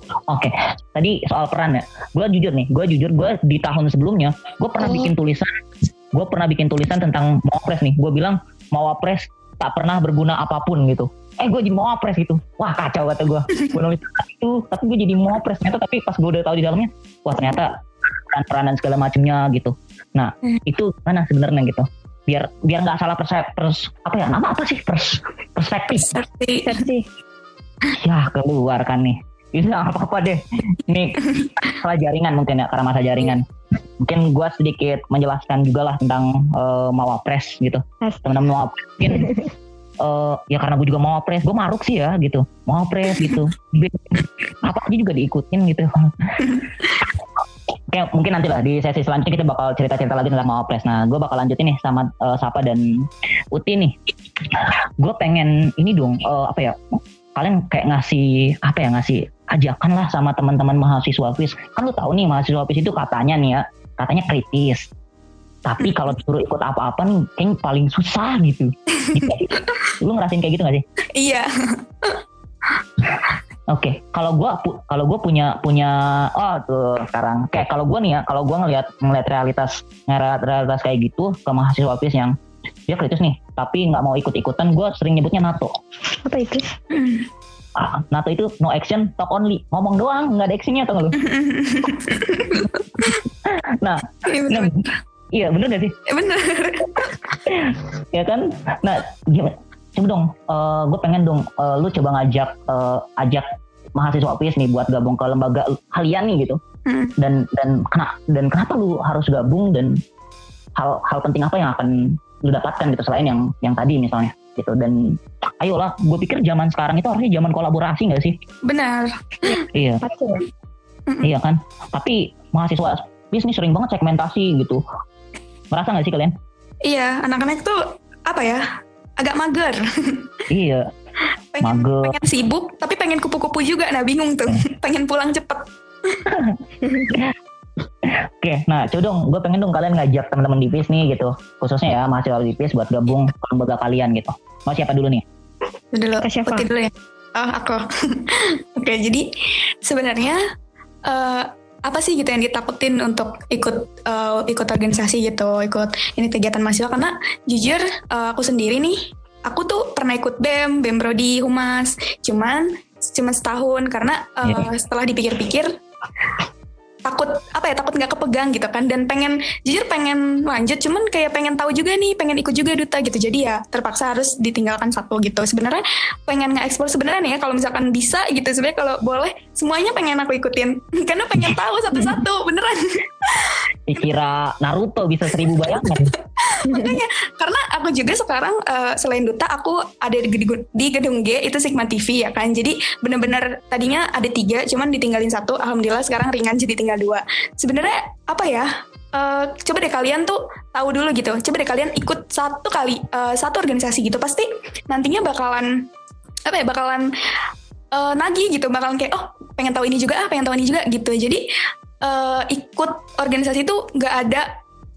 Oke, okay. tadi soal peran ya. Gue jujur nih, gue jujur gue di tahun sebelumnya, gue pernah oh. bikin tulisan, gue pernah bikin tulisan tentang Mawapres nih. Gue bilang Mawapres tak pernah berguna apa pun gitu eh gue jadi mau apres gitu. Wah kacau kata gue gue nulis itu tapi gue jadi mau apres ternyata. Tapi pas gue udah tahu di dalamnya wah ternyata peran-peranan segala macamnya gitu. Nah hmm. itu mana sebenarnya gitu? Biar biar nggak salah persep pers apa ya? Nama apa sih? Pers perspektif. Persepsi. Ya keluar kan nih. Itu apa apa deh. Ini salah jaringan mungkin ya karena masa jaringan. Mungkin gue sedikit menjelaskan juga lah tentang uh, mawapres gitu. Teman-teman mawapres mungkin uh, ya karena gue juga mau pres gue maruk sih ya gitu mau pres gitu apa aja juga diikutin gitu Oke, mungkin nanti lah di sesi selanjutnya kita bakal cerita-cerita lagi tentang mau pres. Nah, gue bakal lanjutin nih sama uh, Sapa dan Uti nih. Gue pengen ini dong, uh, apa ya? Kalian kayak ngasih apa ya ngasih ajakan lah sama teman-teman mahasiswa FIS. Kan lu tahu nih mahasiswa FIS itu katanya nih ya, katanya kritis tapi kalau disuruh ikut apa-apa nih kayaknya paling susah gitu. lu ngerasain kayak gitu gak sih? Iya. Oke, okay. kalau gue kalau gue punya punya oh tuh sekarang kayak kalau gue nih ya kalau gue ngelihat ngelihat realitas ngelihat realitas kayak gitu ke mahasiswa FIS yang dia kritis nih tapi nggak mau ikut ikutan gue sering nyebutnya NATO. Apa itu? Ah, NATO itu no action talk only ngomong doang nggak ada actionnya atau lu? nah, nah Iya bener gak sih? Ya, bener. ya kan? Nah gimana? Coba dong, uh, eh, gue pengen dong uh, lu coba ngajak uh, ajak mahasiswa PIS nih buat gabung ke lembaga kalian nih gitu. Hmm. Dan dan kena dan kenapa lu harus gabung dan hal hal penting apa yang akan lu dapatkan gitu selain yang yang tadi misalnya gitu dan ayolah gue pikir zaman sekarang itu harusnya zaman kolaborasi gak sih benar iya iya kan tapi mahasiswa bisnis sering banget segmentasi gitu Merasa gak sih kalian? Iya, anak-anak tuh apa ya? Agak mager. iya. pengen, mager. pengen sibuk tapi pengen kupu-kupu juga nah bingung tuh pengen pulang cepet Oke, nah coba dong, gue pengen dong kalian ngajak teman-teman di PIS nih gitu, khususnya ya mahasiswa di PIS buat gabung ke lembaga kalian gitu. Mau siapa dulu nih? dulu Ke siapa? Putih dulu ya oh aku oke jadi sebenarnya eh, apa sih gitu yang ditakutin untuk ikut eh, ikut organisasi gitu ikut ini kegiatan mahasiswa? Karena jujur eh, aku sendiri nih aku tuh pernah ikut bem bem prodi humas. Cuman cuma setahun. Karena eh, Iya. setelah dipikir-pikir takut apa ya takut nggak kepegang gitu kan. Dan pengen jujur pengen lanjut cuman kayak pengen tahu juga nih pengen ikut juga duta gitu. Jadi ya terpaksa harus ditinggalkan satu gitu. Sebenarnya pengen nge-explore sebenarnya nih ya kalau misalkan bisa gitu. Sebenarnya kalau boleh semuanya pengen aku ikutin. Karena pengen tahu satu-satu beneran Dikira Naruto bisa seribu bayangan. karena aku juga sekarang eh, selain duta aku ada di, di gedung G itu Sigma TV ya kan? Jadi bener-bener tadinya ada tiga cuman ditinggalin satu. Alhamdulillah sekarang ringan jadi tinggal dua. Sebenarnya apa ya? Eh, coba deh kalian tuh tahu dulu gitu. Coba deh kalian ikut satu kali eh, satu organisasi gitu. Pasti nantinya bakalan apa ya? Bakalan eh, nagih gitu. Bakalan kayak oh pengen tahu ini juga ah pengen tahu ini juga gitu. Jadi eh, ikut organisasi itu nggak ada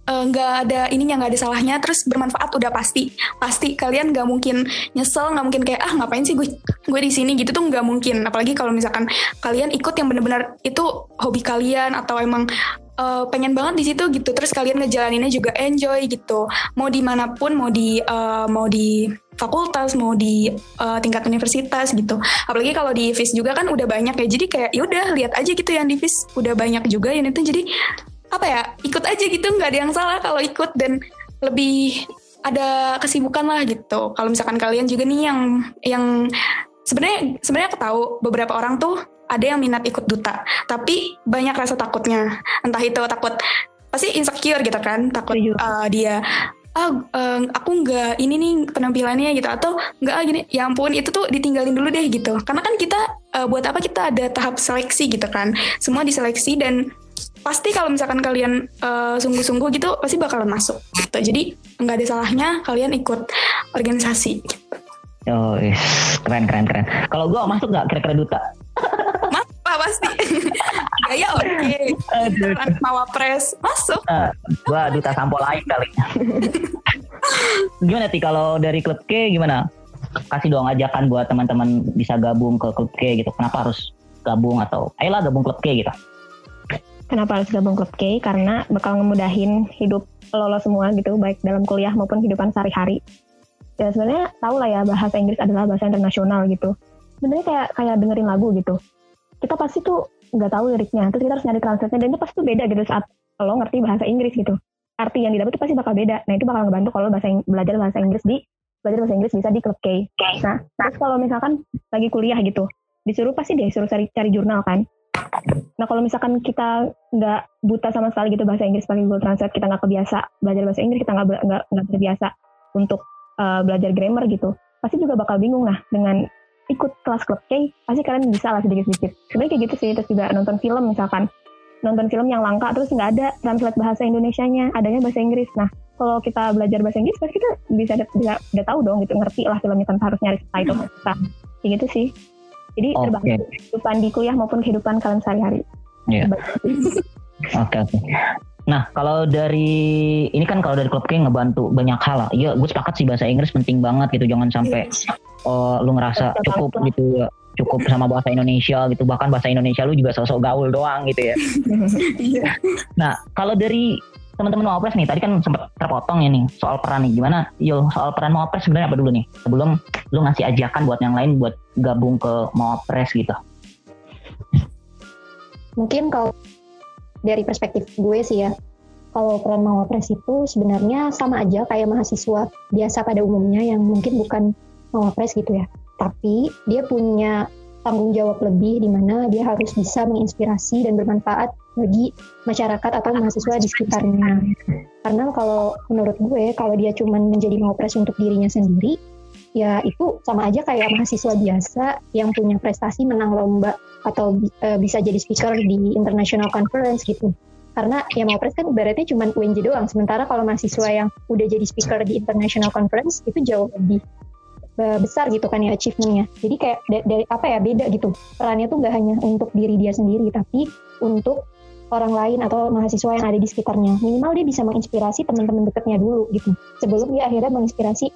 eh, nggak ada ininya nggak ada salahnya terus bermanfaat udah pasti. Pasti kalian nggak mungkin nyesel nggak mungkin kayak ah ngapain sih gue gue di sini gitu tuh nggak mungkin. Apalagi kalau misalkan kalian ikut yang bener-bener itu hobi kalian atau emang eh, pengen banget di situ gitu. Terus kalian ngejalaninnya juga enjoy gitu. Mau di mana pun mau di eh, mau di fakultas mau di eh, tingkat universitas gitu. Apalagi kalau di FIS juga kan udah banyak ya jadi kayak yaudah lihat aja gitu yang di FIS udah banyak juga yang itu. Jadi apa ya ikut aja gitu nggak ada yang salah kalau ikut dan lebih ada kesibukan lah gitu. Kalau misalkan kalian juga nih yang yang sebenarnya sebenarnya aku tahu beberapa orang tuh ada yang minat ikut duta tapi banyak rasa takutnya. Entah itu takut pasti insecure gitu kan takut uh, dia ah eh, aku nggak ini nih penampilannya gitu. Atau nggak ah gini ya ampun itu tuh ditinggalin dulu deh gitu. Karena kan kita eh, buat apa kita ada tahap seleksi gitu kan. Semua diseleksi dan pasti kalau misalkan kalian eh, sungguh-sungguh gitu pasti bakalan masuk gitu. Jadi nggak ada salahnya kalian ikut organisasi Oh, is, keren keren keren. Kalau gue masuk nggak kira-kira duta? masuk lah pasti gaya oke Aduh. mawapres masuk gue duta sampo lain kali. gimana sih kalau dari klub K gimana? Kasih dong ajakan buat teman-teman bisa gabung ke klub K gitu. Kenapa harus gabung atau ayolah gabung klub K gitu? Kenapa harus gabung klub K? Karena bakal ngemudahin hidup lo, lo semua gitu, baik dalam kuliah maupun kehidupan sehari-hari. Ya sebenarnya tau lah ya bahasa Inggris adalah bahasa internasional gitu. Sebenarnya kayak kayak dengerin lagu gitu. Kita pasti tuh nggak tahu liriknya, terus kita harus nyari translate-nya dan itu pasti tuh beda gitu saat lo ngerti bahasa Inggris gitu. Arti yang didapat itu pasti bakal beda. Nah itu bakal ngebantu kalau bahasa belajar bahasa Inggris di belajar bahasa Inggris bisa di klub K. Nah, terus kalau misalkan lagi kuliah gitu, disuruh pasti dia disuruh cari cari jurnal kan. Nah kalau misalkan kita nggak buta sama sekali gitu bahasa Inggris pakai Google Translate, kita nggak kebiasa belajar bahasa Inggris, kita nggak nggak terbiasa untuk uh, belajar grammar gitu, pasti juga bakal bingung nah dengan ikut kelas klub K, pasti kalian bisa lah sedikit-sedikit. Sebenarnya kayak gitu sih, terus juga nonton film misalkan, nonton film yang langka terus nggak ada translate bahasa Indonesianya, adanya bahasa Inggris. Nah kalau kita belajar bahasa Inggris, pasti kita bisa bisa udah tahu dong gitu, ngerti lah filmnya tanpa harus nyari subtitle. Nah, kayak gitu sih. Jadi Oke. terbantu kehidupan di kuliah maupun kehidupan kalian sehari-hari. Iya. Terbantu. Oke oke. Nah kalau dari ini kan kalau dari klub K ngebantu banyak hal lah. Iya gue sepakat sih bahasa Inggris penting banget gitu. Jangan sampai oh, lu ngerasa cukup gitu ya. Cukup sama bahasa Indonesia gitu. Bahkan bahasa Indonesia lu juga sosok gaul doang gitu ya. Iya. Nah kalau dari teman-teman Mawapres nih tadi kan sempat terpotong ya nih soal peran nih gimana yo soal peran Mawapres sebenarnya apa dulu nih sebelum lu ngasih ajakan buat yang lain buat gabung ke Mawapres gitu Mungkin kalau dari perspektif gue sih ya, kalau peran mawapres itu sebenarnya sama aja kayak mahasiswa biasa pada umumnya yang mungkin bukan mawapres gitu ya. Tapi dia punya tanggung jawab lebih di mana dia harus bisa menginspirasi dan bermanfaat bagi masyarakat atau mahasiswa di sekitarnya. Karena kalau menurut gue, kalau dia cuma menjadi mawapres untuk dirinya sendiri, ya itu sama aja kayak mahasiswa biasa yang punya prestasi menang lomba atau eh, bisa jadi speaker di international conference gitu. Karena ya Mawapres kan ibaratnya cuma UNJ doang. Sementara kalau mahasiswa yang udah jadi speaker di international conference itu jauh lebih uh, besar gitu kan ya achievementnya. Jadi kayak dari apa ya beda gitu. Perannya tuh nggak hanya untuk diri dia sendiri, tapi untuk orang lain atau mahasiswa yang ada di sekitarnya. Minimal dia bisa menginspirasi teman-teman dekatnya dulu gitu. Sebelum dia akhirnya menginspirasi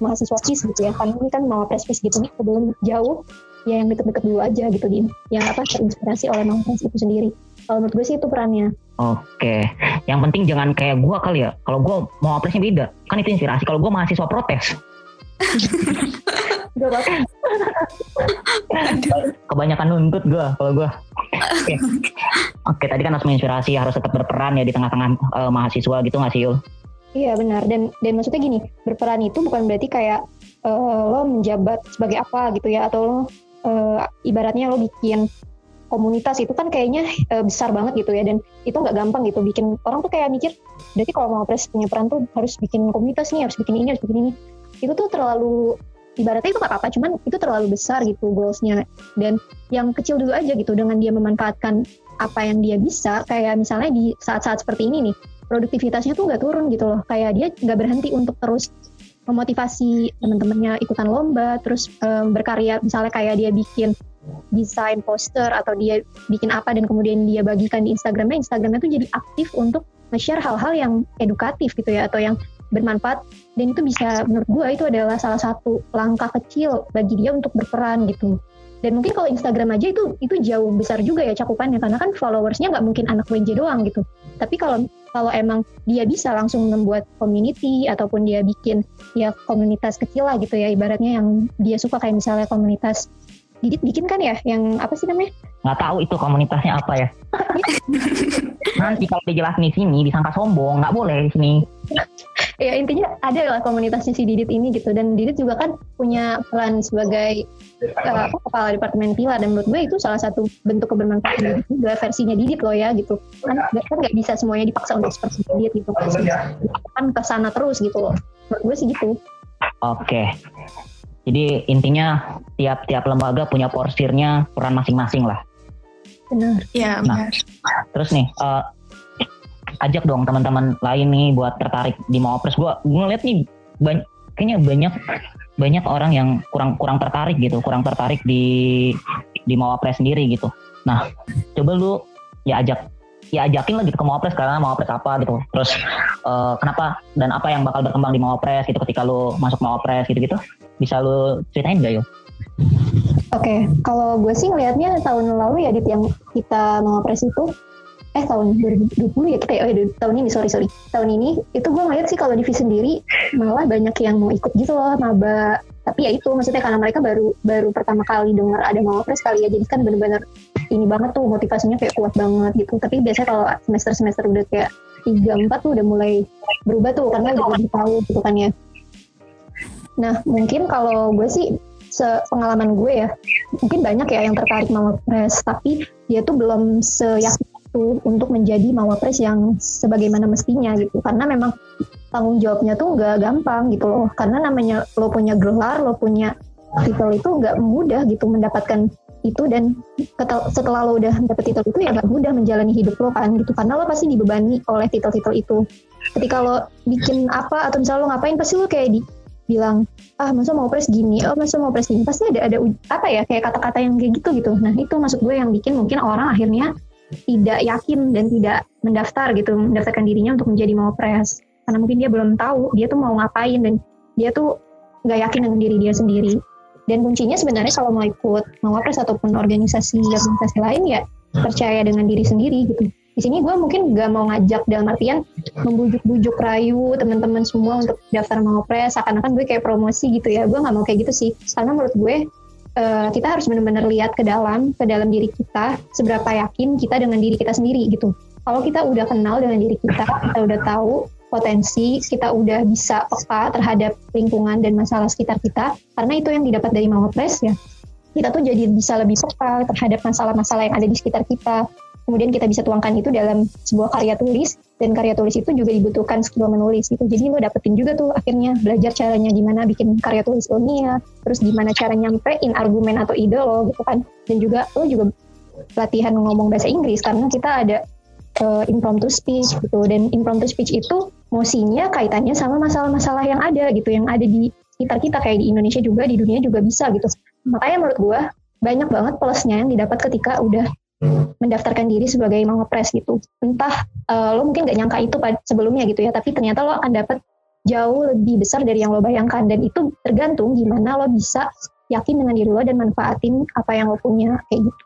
mahasiswa FIS gitu ya. Karena ini kan mau FIS gitu nih sebelum jauh ya yang deket-deket dulu aja gitu di yang apa terinspirasi oleh mahasiswa itu sendiri. Kalau menurut gue sih itu perannya. Oke, yang penting jangan kayak gue kali ya. Kalau gue mau apresnya beda, kan itu inspirasi. Kalau gue mahasiswa protes. Kebanyakan nuntut gue kalau gue. Oke. Oke, tadi kan harus menginspirasi, harus tetap berperan ya di tengah-tengah uh, mahasiswa gitu nggak sih Yul? Iya benar. Dan dan maksudnya gini berperan itu bukan berarti kayak uh, lo menjabat sebagai apa gitu ya atau lo uh, ibaratnya lo bikin komunitas itu kan kayaknya uh, besar banget gitu ya. Dan itu nggak gampang gitu bikin orang tuh kayak mikir berarti kalau mau pres punya peran tuh harus bikin komunitas nih harus bikin ini harus bikin ini. Itu tuh terlalu ibaratnya itu nggak apa-apa cuman itu terlalu besar gitu goalsnya. Dan yang kecil dulu aja gitu dengan dia memanfaatkan apa yang dia bisa kayak misalnya di saat-saat seperti ini nih produktivitasnya tuh nggak turun gitu loh. Kayak dia nggak berhenti untuk terus memotivasi teman-temannya ikutan lomba terus um, berkarya. Misalnya kayak dia bikin desain poster atau dia bikin apa dan kemudian dia bagikan di Instagramnya Instagramnya tuh jadi aktif untuk nge-share hal-hal yang edukatif gitu ya atau yang bermanfaat dan itu bisa menurut gue itu adalah salah satu langkah kecil bagi dia untuk berperan gitu dan mungkin kalau Instagram aja itu itu jauh besar juga ya cakupannya karena kan followersnya nggak mungkin anak WNJ doang gitu tapi kalau kalau emang dia bisa langsung membuat community ataupun dia bikin ya komunitas kecil lah gitu ya ibaratnya yang dia suka kayak misalnya komunitas Didit bikin kan ya yang apa sih namanya? Nggak tahu itu komunitasnya apa ya. Nanti kalau dijelasin di sini disangka sombong, nggak boleh di sini. ya intinya ada lah komunitasnya si Didit ini gitu. Dan Didit juga kan punya peran sebagai uh, kepala departemen pila dan menurut gue itu salah satu bentuk kebermanfaatan juga versinya Didit loh ya gitu. Kan kan nggak bisa semuanya dipaksa untuk seperti Didit gitu. Kan ke sana terus gitu loh. Menurut gue sih gitu. Oke, jadi intinya tiap-tiap lembaga punya porsirnya peran masing-masing lah. Benar. Iya nah, benar. Terus nih, uh, ajak dong teman-teman lain nih buat tertarik di Mawapres. Gue ngeliat nih banyak, kayaknya banyak banyak orang yang kurang kurang tertarik gitu, kurang tertarik di di Mawapres sendiri gitu. Nah, coba lu ya ajak ya ajakin lah gitu ke Mawapres karena Mawapres apa gitu. Terus uh, kenapa dan apa yang bakal berkembang di Mawapres gitu ketika lu masuk Mawapres gitu-gitu bisa lu ceritain gak yuk? Oke, okay. kalau gue sih ngelihatnya tahun lalu ya di yang kita mengapres itu eh tahun 2020 ya kita ya oh, tahun ini sorry sorry. Tahun ini itu gue ngeliat sih kalau di sendiri malah banyak yang mau ikut gitu loh maba. Tapi ya itu maksudnya karena mereka baru baru pertama kali dengar ada mawapres kali ya jadi kan bener-bener ini banget tuh motivasinya kayak kuat banget gitu. Tapi biasanya kalau semester semester udah kayak tiga empat tuh udah mulai berubah tuh karena udah lebih tahu gitu kan ya. Nah, mungkin kalau gue sih pengalaman gue ya, mungkin banyak ya yang tertarik mawapres, tapi dia tuh belum seyakin itu untuk menjadi mawapres yang sebagaimana mestinya gitu. Karena memang tanggung jawabnya tuh nggak gampang gitu loh. Karena namanya lo punya gelar, lo punya titel itu nggak mudah gitu mendapatkan itu dan setelah lo udah dapet titel itu ya nggak mudah menjalani hidup lo kan gitu karena lo pasti dibebani oleh titel-titel itu ketika lo bikin apa atau misalnya lo ngapain pasti lo kayak di bilang ah masa mau pres gini? Oh masa mau pres gini? Pasti ada ada apa ya kayak kata-kata yang kayak gitu gitu. Nah itu maksud gue yang bikin mungkin orang akhirnya tidak yakin dan tidak mendaftar gitu mendaftarkan dirinya untuk menjadi mau pres karena mungkin dia belum tahu dia tuh mau ngapain dan dia tuh nggak yakin dengan diri dia sendiri. Dan kuncinya sebenarnya kalau mau ikut mau pres ataupun organisasi organisasi lain ya percaya dengan diri sendiri gitu di sini gue mungkin gak mau ngajak dalam artian membujuk-bujuk rayu teman-teman semua untuk daftar mawapres seakan-akan gue kayak promosi gitu ya. Gue gak mau kayak gitu sih. Karena menurut gue uh, kita harus benar-benar lihat ke dalam ke dalam diri kita seberapa yakin kita dengan diri kita sendiri gitu. Kalau kita udah kenal dengan diri kita kita udah tahu potensi kita udah bisa peka terhadap lingkungan dan masalah sekitar kita karena itu yang didapat dari Mawapres ya kita tuh jadi bisa lebih peka terhadap masalah-masalah yang ada di sekitar kita kemudian kita bisa tuangkan itu dalam sebuah karya tulis dan karya tulis itu juga dibutuhkan skill menulis gitu. Jadi lo dapetin juga tuh akhirnya belajar caranya gimana bikin karya tulis ilmiah terus gimana cara nyampein argumen atau ide lo gitu kan. Dan juga lo juga latihan ngomong bahasa Inggris karena kita ada uh, impromptu speech gitu. Dan impromptu speech itu mosinya kaitannya sama masalah-masalah yang ada gitu yang ada di sekitar kita kayak di Indonesia juga di dunia juga bisa gitu. Makanya menurut gue banyak banget plusnya yang didapat ketika udah mendaftarkan diri sebagai mawapres gitu entah uh, lo mungkin gak nyangka itu sebelumnya gitu ya tapi ternyata lo akan dapat jauh lebih besar dari yang lo bayangkan dan itu tergantung gimana lo bisa yakin dengan diri lo dan manfaatin apa yang lo punya kayak gitu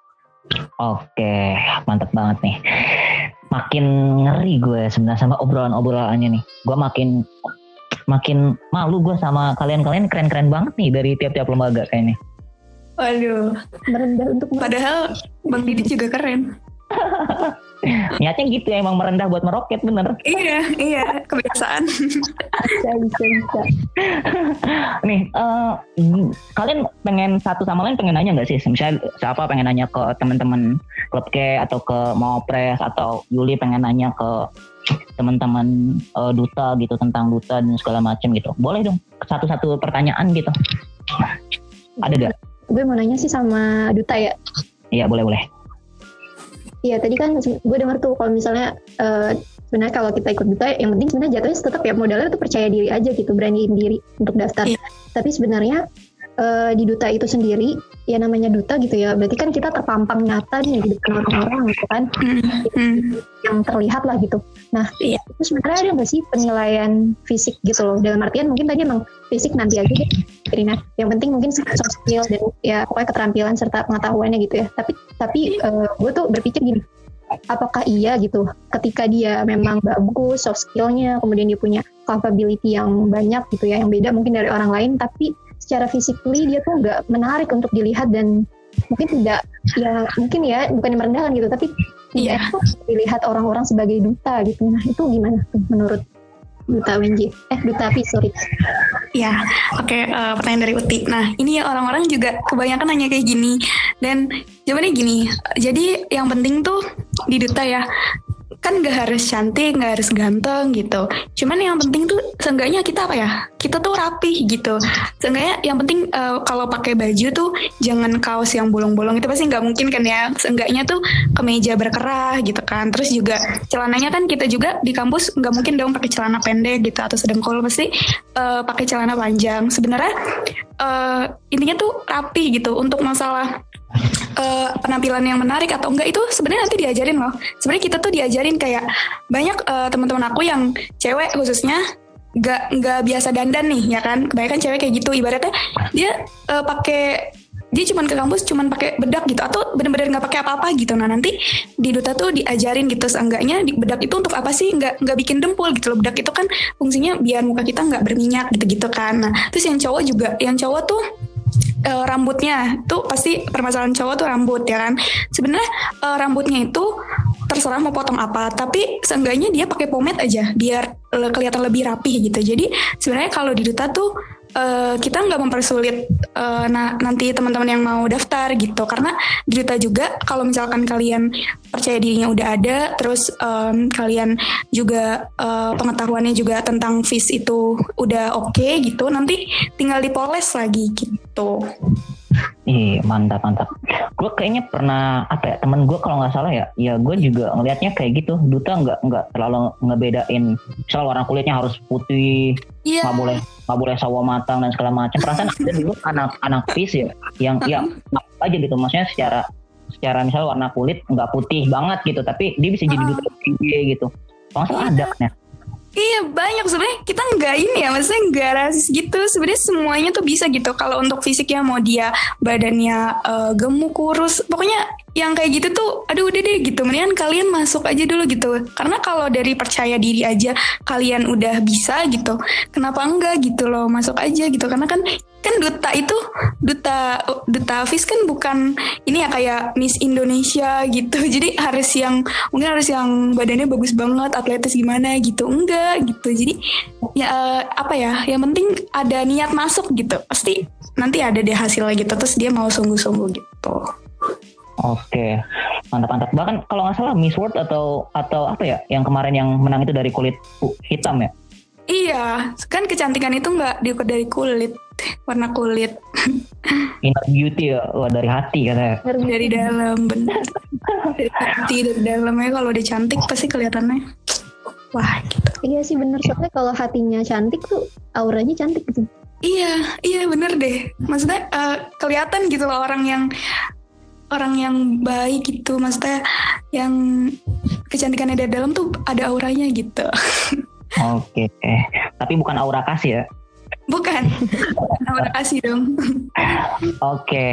Oke, mantap banget nih. Makin ngeri gue sebenarnya sama obrolan-obrolannya nih. Gue makin makin malu gue sama kalian-kalian keren-keren banget nih dari tiap-tiap lembaga kayaknya. Waduh, merendah untuk padahal Bang Didi juga keren. Niatnya gitu ya emang merendah buat meroket bener. Iya, iya, kebiasaan. bisa, bisa, bisa. Nih, uh, kalian pengen satu sama lain pengen nanya nggak sih? Misalnya siapa pengen nanya ke teman-teman klub K atau ke Mawapres atau Yuli pengen nanya ke teman-teman uh, duta gitu tentang duta dan segala macam gitu. Boleh dong satu-satu pertanyaan gitu. Ada gak? Gue mau nanya sih sama duta ya. Iya boleh boleh. Iya tadi kan gue dengar tuh kalau misalnya uh, sebenarnya kalau kita ikut duta yang penting sebenarnya jatuhnya tetap ya modalnya tuh percaya diri aja gitu beraniin diri untuk daftar. Yeah. Tapi sebenarnya uh, di duta itu sendiri ya namanya duta gitu ya berarti kan kita terpampang nyata nih di depan orang-orang gitu kan. Mm-hmm. yang terlihat lah gitu. Nah yeah. itu sebenarnya ada nggak sih penilaian fisik gitu loh? Dalam artian mungkin tadi emang fisik nanti aja deh Irina. Yang penting mungkin soft skill dan ya pokoknya keterampilan serta pengetahuannya gitu ya. Tapi tapi uh, gue tuh berpikir gini apakah iya gitu? Ketika dia memang bagus soft skillnya kemudian dia punya capability yang banyak gitu ya yang beda mungkin dari orang lain tapi secara physically dia tuh nggak menarik untuk dilihat dan mungkin tidak ya mungkin ya bukan yang merendahkan gitu tapi yeah. tidak dilihat orang-orang sebagai duta gitu. Nah itu gimana tuh menurut duta WNJ eh duta Pi sorry. Ya oke okay, uh, eh, pertanyaan dari Uti. Nah ini ya orang-orang juga kebanyakan nanya kayak gini. Dan jawabannya gini jadi yang penting tuh di duta ya kan gak harus cantik, gak harus ganteng gitu. Cuman yang penting tuh seenggaknya kita apa ya? Kita tuh rapi gitu. Seenggaknya yang penting uh, kalau pakai baju tuh jangan kaos yang bolong-bolong itu pasti nggak mungkin kan ya. Seenggaknya tuh kemeja berkerah gitu kan. Terus juga celananya kan kita juga di kampus nggak mungkin dong pakai celana pendek gitu atau sedengkul pasti uh, pakai celana panjang. Sebenarnya uh, intinya tuh rapi gitu untuk masalah uh, penampilan yang menarik atau enggak itu sebenarnya nanti diajarin loh. Sebenarnya kita tuh diajarin kayak banyak uh, teman-teman aku yang cewek khususnya nggak nggak biasa dandan nih ya kan? Kebanyakan cewek kayak gitu. Ibaratnya dia uh, pakai dia cuma ke kampus cuma pakai bedak gitu atau benar-benar nggak pakai apa-apa gitu. Nah nanti di duta tuh diajarin gitu. Seenggaknya di bedak itu untuk apa sih? Nggak nggak bikin dempul gitu loh. Bedak itu kan fungsinya biar muka kita nggak berminyak gitu gitu kan. Nah terus yang cowok juga yang cowok tuh uh, rambutnya tuh pasti permasalahan cowok tuh rambut ya kan? Sebenarnya uh, rambutnya itu terserah mau potong apa tapi seenggaknya dia pakai pomade aja biar kelihatan lebih rapi gitu. Jadi sebenarnya kalau di duta tuh uh, kita nggak mempersulit uh, nah nanti teman-teman yang mau daftar gitu. Karena di duta juga kalau misalkan kalian percaya dirinya udah ada terus um, kalian juga uh, pengetahuannya juga tentang FIS itu udah oke okay, gitu nanti tinggal dipoles lagi gitu Iya mantap mantap. Gue kayaknya pernah apa ya temen gue kalau nggak salah ya, ya gue juga ngelihatnya kayak gitu. Duta nggak nggak terlalu ngebedain, misal warna kulitnya harus putih, yeah. nggak boleh nggak boleh sawo matang dan segala macam. Perasaan ada dulu anak-anak pis ya, yang ya aja gitu, maksudnya secara secara misal warna kulit nggak putih banget gitu, tapi dia bisa jadi duta gitu. Kalau ada kan ya. Iya banyak. Sebenarnya kita nggak ini ya maksudnya nggak rasis gitu. Sebenarnya semuanya tuh bisa gitu. Kalau untuk fisiknya mau dia badannya uh, gemuk kurus pokoknya yang kayak gitu tuh aduh udah deh gitu. Mendingan kalian masuk aja dulu gitu. Karena kalau dari percaya diri aja kalian udah bisa gitu kenapa enggak gitu loh masuk aja gitu. Karena kan kan duta itu duta duta Fis kan bukan ini ya kayak Miss Indonesia gitu. Jadi harus yang mungkin harus yang badannya bagus banget atletis gimana gitu. Enggak gitu. Jadi ya uh, apa ya yang penting ada niat masuk gitu. Pasti nanti ada deh hasilnya gitu. Terus dia mau sungguh-sungguh gitu Oke, mantap-mantap. Bahkan kalau nggak salah Miss World atau atau apa ya, yang kemarin yang menang itu dari kulit hitam ya? Iya, kan kecantikan itu nggak diukur dari kulit, warna kulit. Inner beauty ya, Wah, dari hati katanya. Dari dalam, benar. dari hati, dari dalamnya kalau udah cantik pasti kelihatannya. Wah, gitu. Iya sih bener, soalnya kalau hatinya cantik tuh auranya cantik gitu. Iya, iya bener deh. Maksudnya uh, kelihatan gitu loh orang yang orang yang baik gitu. Maksudnya yang kecantikannya dari dalam tuh ada auranya gitu. Oke, okay. tapi bukan aura kasih ya? Bukan, aura kasih dong. Oke, okay.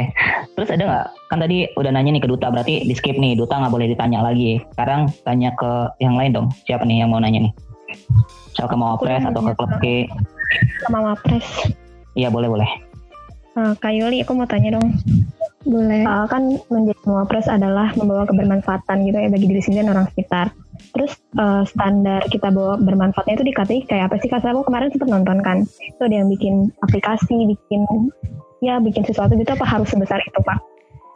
terus ada nggak? Kan tadi udah nanya nih ke Duta, berarti di skip nih. Duta nggak boleh ditanya lagi. Sekarang tanya ke yang lain dong. Siapa nih yang mau nanya nih? Soal ke Mawapres atau ke klub K? Ke Mawapres. Iya boleh boleh. Uh, Kak Yuli, aku mau tanya dong. Boleh. Uh, kan menjadi Mawapres adalah membawa kebermanfaatan gitu ya bagi diri sendiri dan orang sekitar. Terus uh, standar kita bawa bermanfaatnya itu dikatakan kayak apa sih? Kak aku kemarin sempat nonton kan. Itu ada yang bikin aplikasi, bikin ya bikin sesuatu gitu apa harus sebesar itu Pak?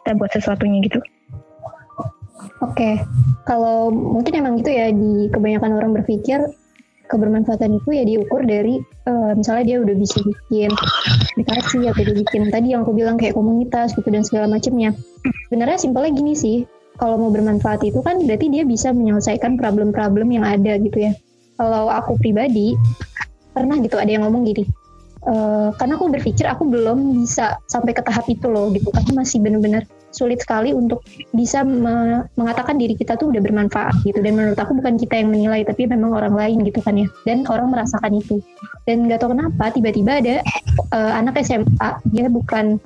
Kita buat sesuatunya gitu. Oke, okay. kalau mungkin emang gitu ya di kebanyakan orang berpikir kebermanfaatan itu ya diukur dari uh, misalnya dia udah bisa bikin aplikasi atau dia bikin tadi yang aku bilang kayak komunitas gitu dan segala macamnya. Sebenarnya simpelnya gini sih, kalau mau bermanfaat itu kan berarti dia bisa menyelesaikan problem-problem yang ada gitu ya. Kalau aku pribadi pernah gitu ada yang ngomong gini, e, karena aku berpikir aku belum bisa sampai ke tahap itu loh gitu, karena masih benar-benar sulit sekali untuk bisa me mengatakan diri kita tuh udah bermanfaat gitu. Dan menurut aku bukan kita yang menilai, tapi memang orang lain gitu kan ya. Dan orang merasakan itu. Dan nggak tahu kenapa tiba-tiba ada uh, anak SMA, dia bukan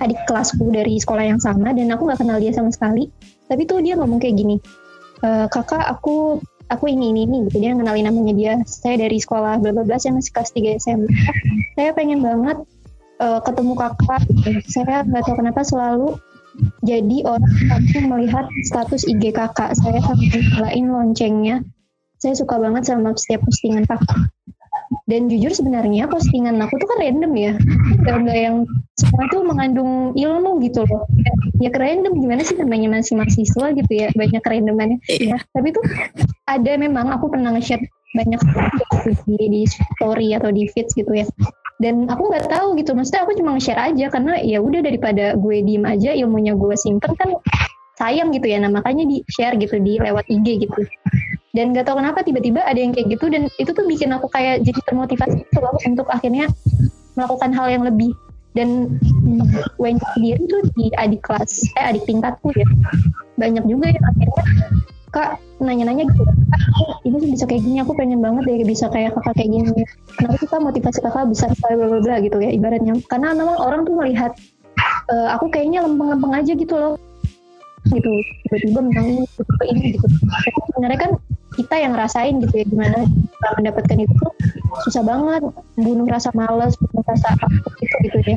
adik kelasku dari sekolah yang sama dan aku nggak kenal dia sama sekali tapi tuh dia ngomong kayak gini e, kakak aku aku ini ini ini gitu. Dia kenalin namanya dia. Saya dari sekolah bla bla bla. Saya masih kelas 3 SMA saya pengen banget uh, ketemu kakak. Saya nggak tahu kenapa selalu jadi orang langsung melihat status IG kakak saya sampai nyalain loncengnya. Saya suka banget sama setiap postingan kakak dan jujur sebenarnya postingan aku tuh kan random ya. Gak, gak yang semua itu mengandung ilmu gitu loh. Ya, ya random gimana sih namanya masih mahasiswa gitu ya? Banyak kerandomannya. Yeah. tapi tuh ada memang aku pernah nge-share banyak di, di story atau di feeds gitu ya. Dan aku nggak tahu gitu maksudnya aku cuma nge-share aja karena ya udah daripada gue diem aja ilmunya gue simpen kan sayang gitu ya. Nah makanya di share gitu di lewat IG gitu dan gak tau kenapa tiba-tiba ada yang kayak gitu dan itu tuh bikin aku kayak jadi termotivasi gitu loh untuk akhirnya melakukan hal yang lebih. Dan Wendy sendiri tuh di adik kelas eh adik tingkatku ya banyak juga yang akhirnya kak nanya-nanya gitu kak ini bisa kayak gini aku pengen banget deh bisa kayak kakak kayak gini kenapa kita motivasi kakak sekali bla bla bla gitu ya ibaratnya. Karena memang orang tuh melihat uh, aku kayaknya lempeng-lempeng aja gitu loh gitu tiba-tiba memang ini tiba ini gitu. Sebenarnya kan kita yang ngerasain gitu ya gimana kita mendapatkan itu susah banget. Bunuh rasa malas bunuh rasa apa gitu gitu ya.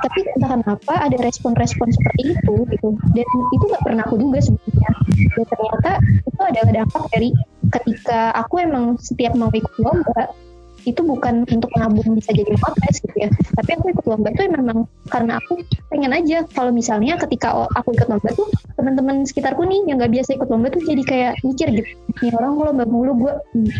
Tapi entah kenapa ada respon-respon seperti itu gitu. Dan itu nggak pernah aku duga sebetulnya dan ternyata itu adalah dampak dari ketika aku emang setiap mau ikut lomba itu bukan untuk nabung bisa jadi motes gitu ya. Tapi aku ikut lomba tuh memang karena aku pengen aja. Kalau misalnya ketika aku ikut lomba tuh teman-teman sekitarku nih yang nggak biasa ikut lomba tuh jadi kayak mikir gitu. Nih orang lomba mulu gue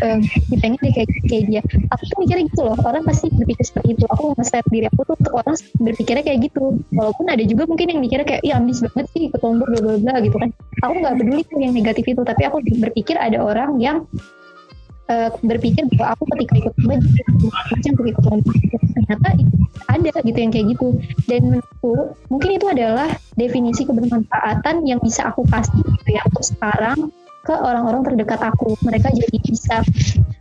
uh, pengen deh kayak kayak dia. Aku tuh mikirnya gitu loh orang pasti berpikir seperti itu. Aku nge diri aku tuh untuk orang berpikirnya kayak gitu. Walaupun ada juga mungkin yang mikirnya kayak iya ambis banget sih ikut lomba bla bla bla gitu kan. Aku nggak peduli yang negatif itu tapi aku berpikir ada orang yang uh, berpikir bahwa aku ketika ikut lomba macam ikut lomba ternyata itu ada gitu yang kayak gitu. Dan menurutku mungkin itu adalah definisi kebermanfaatan yang bisa aku kasih gitu ya untuk sekarang ke orang-orang terdekat aku. Mereka jadi bisa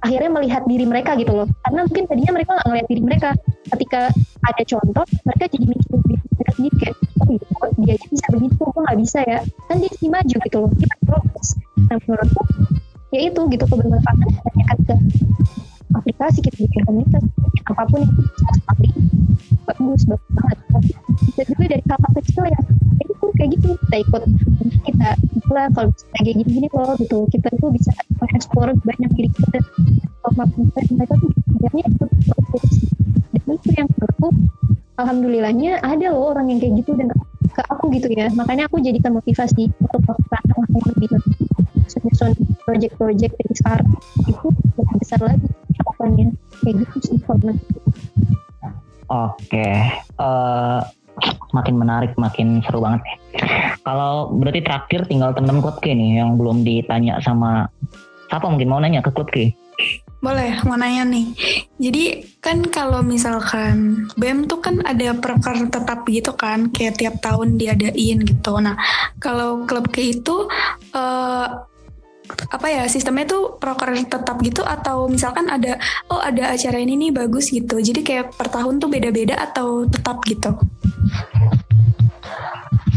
akhirnya melihat diri mereka gitu loh. Karena mungkin tadinya mereka nggak ngeliat diri mereka. Ketika ada contoh mereka jadi mikir diri mereka sendiri kayak oh iya dia aja bisa begitu? Kok nggak bisa ya? Kan dia maju gitu loh. Kita progres nah menurutku ya itu gitu kebermanfaatan tanyakan ke aplikasi kita bikin komunitas apa pun yang bisa sekali bagus bagus banget. Bisa juga dari hal-hal kecil ya. Itu kayak gitu kita ikut kita lah kalau kayak gini-gini loh gitu. Kita tuh bisa mengeksplor banyak diri kita. Sama mereka tuh sebenarnya itu dan itu yang menurutku alhamdulillahnya ada loh orang yang kayak gitu dan ke aku gitu ya. Makanya aku jadikan motivasi untuk melakukan lebih susun project-project dari sekarang itu lebih besar lagi. Cakupannya kayak gitu sih Oke, uh, makin menarik, makin seru banget. Kalau berarti terakhir tinggal temen klub nih yang belum ditanya sama siapa mungkin? Mau nanya ke klub Boleh, mau nanya nih. Jadi kan kalau misalkan BEM tuh kan ada proker tetap gitu kan, kayak tiap tahun diadain gitu. Nah, kalau klub ke itu uh, apa ya sistemnya tuh proker tetap gitu atau misalkan ada oh ada acara ini nih bagus gitu. Jadi kayak per tahun tuh beda-beda atau tetap gitu.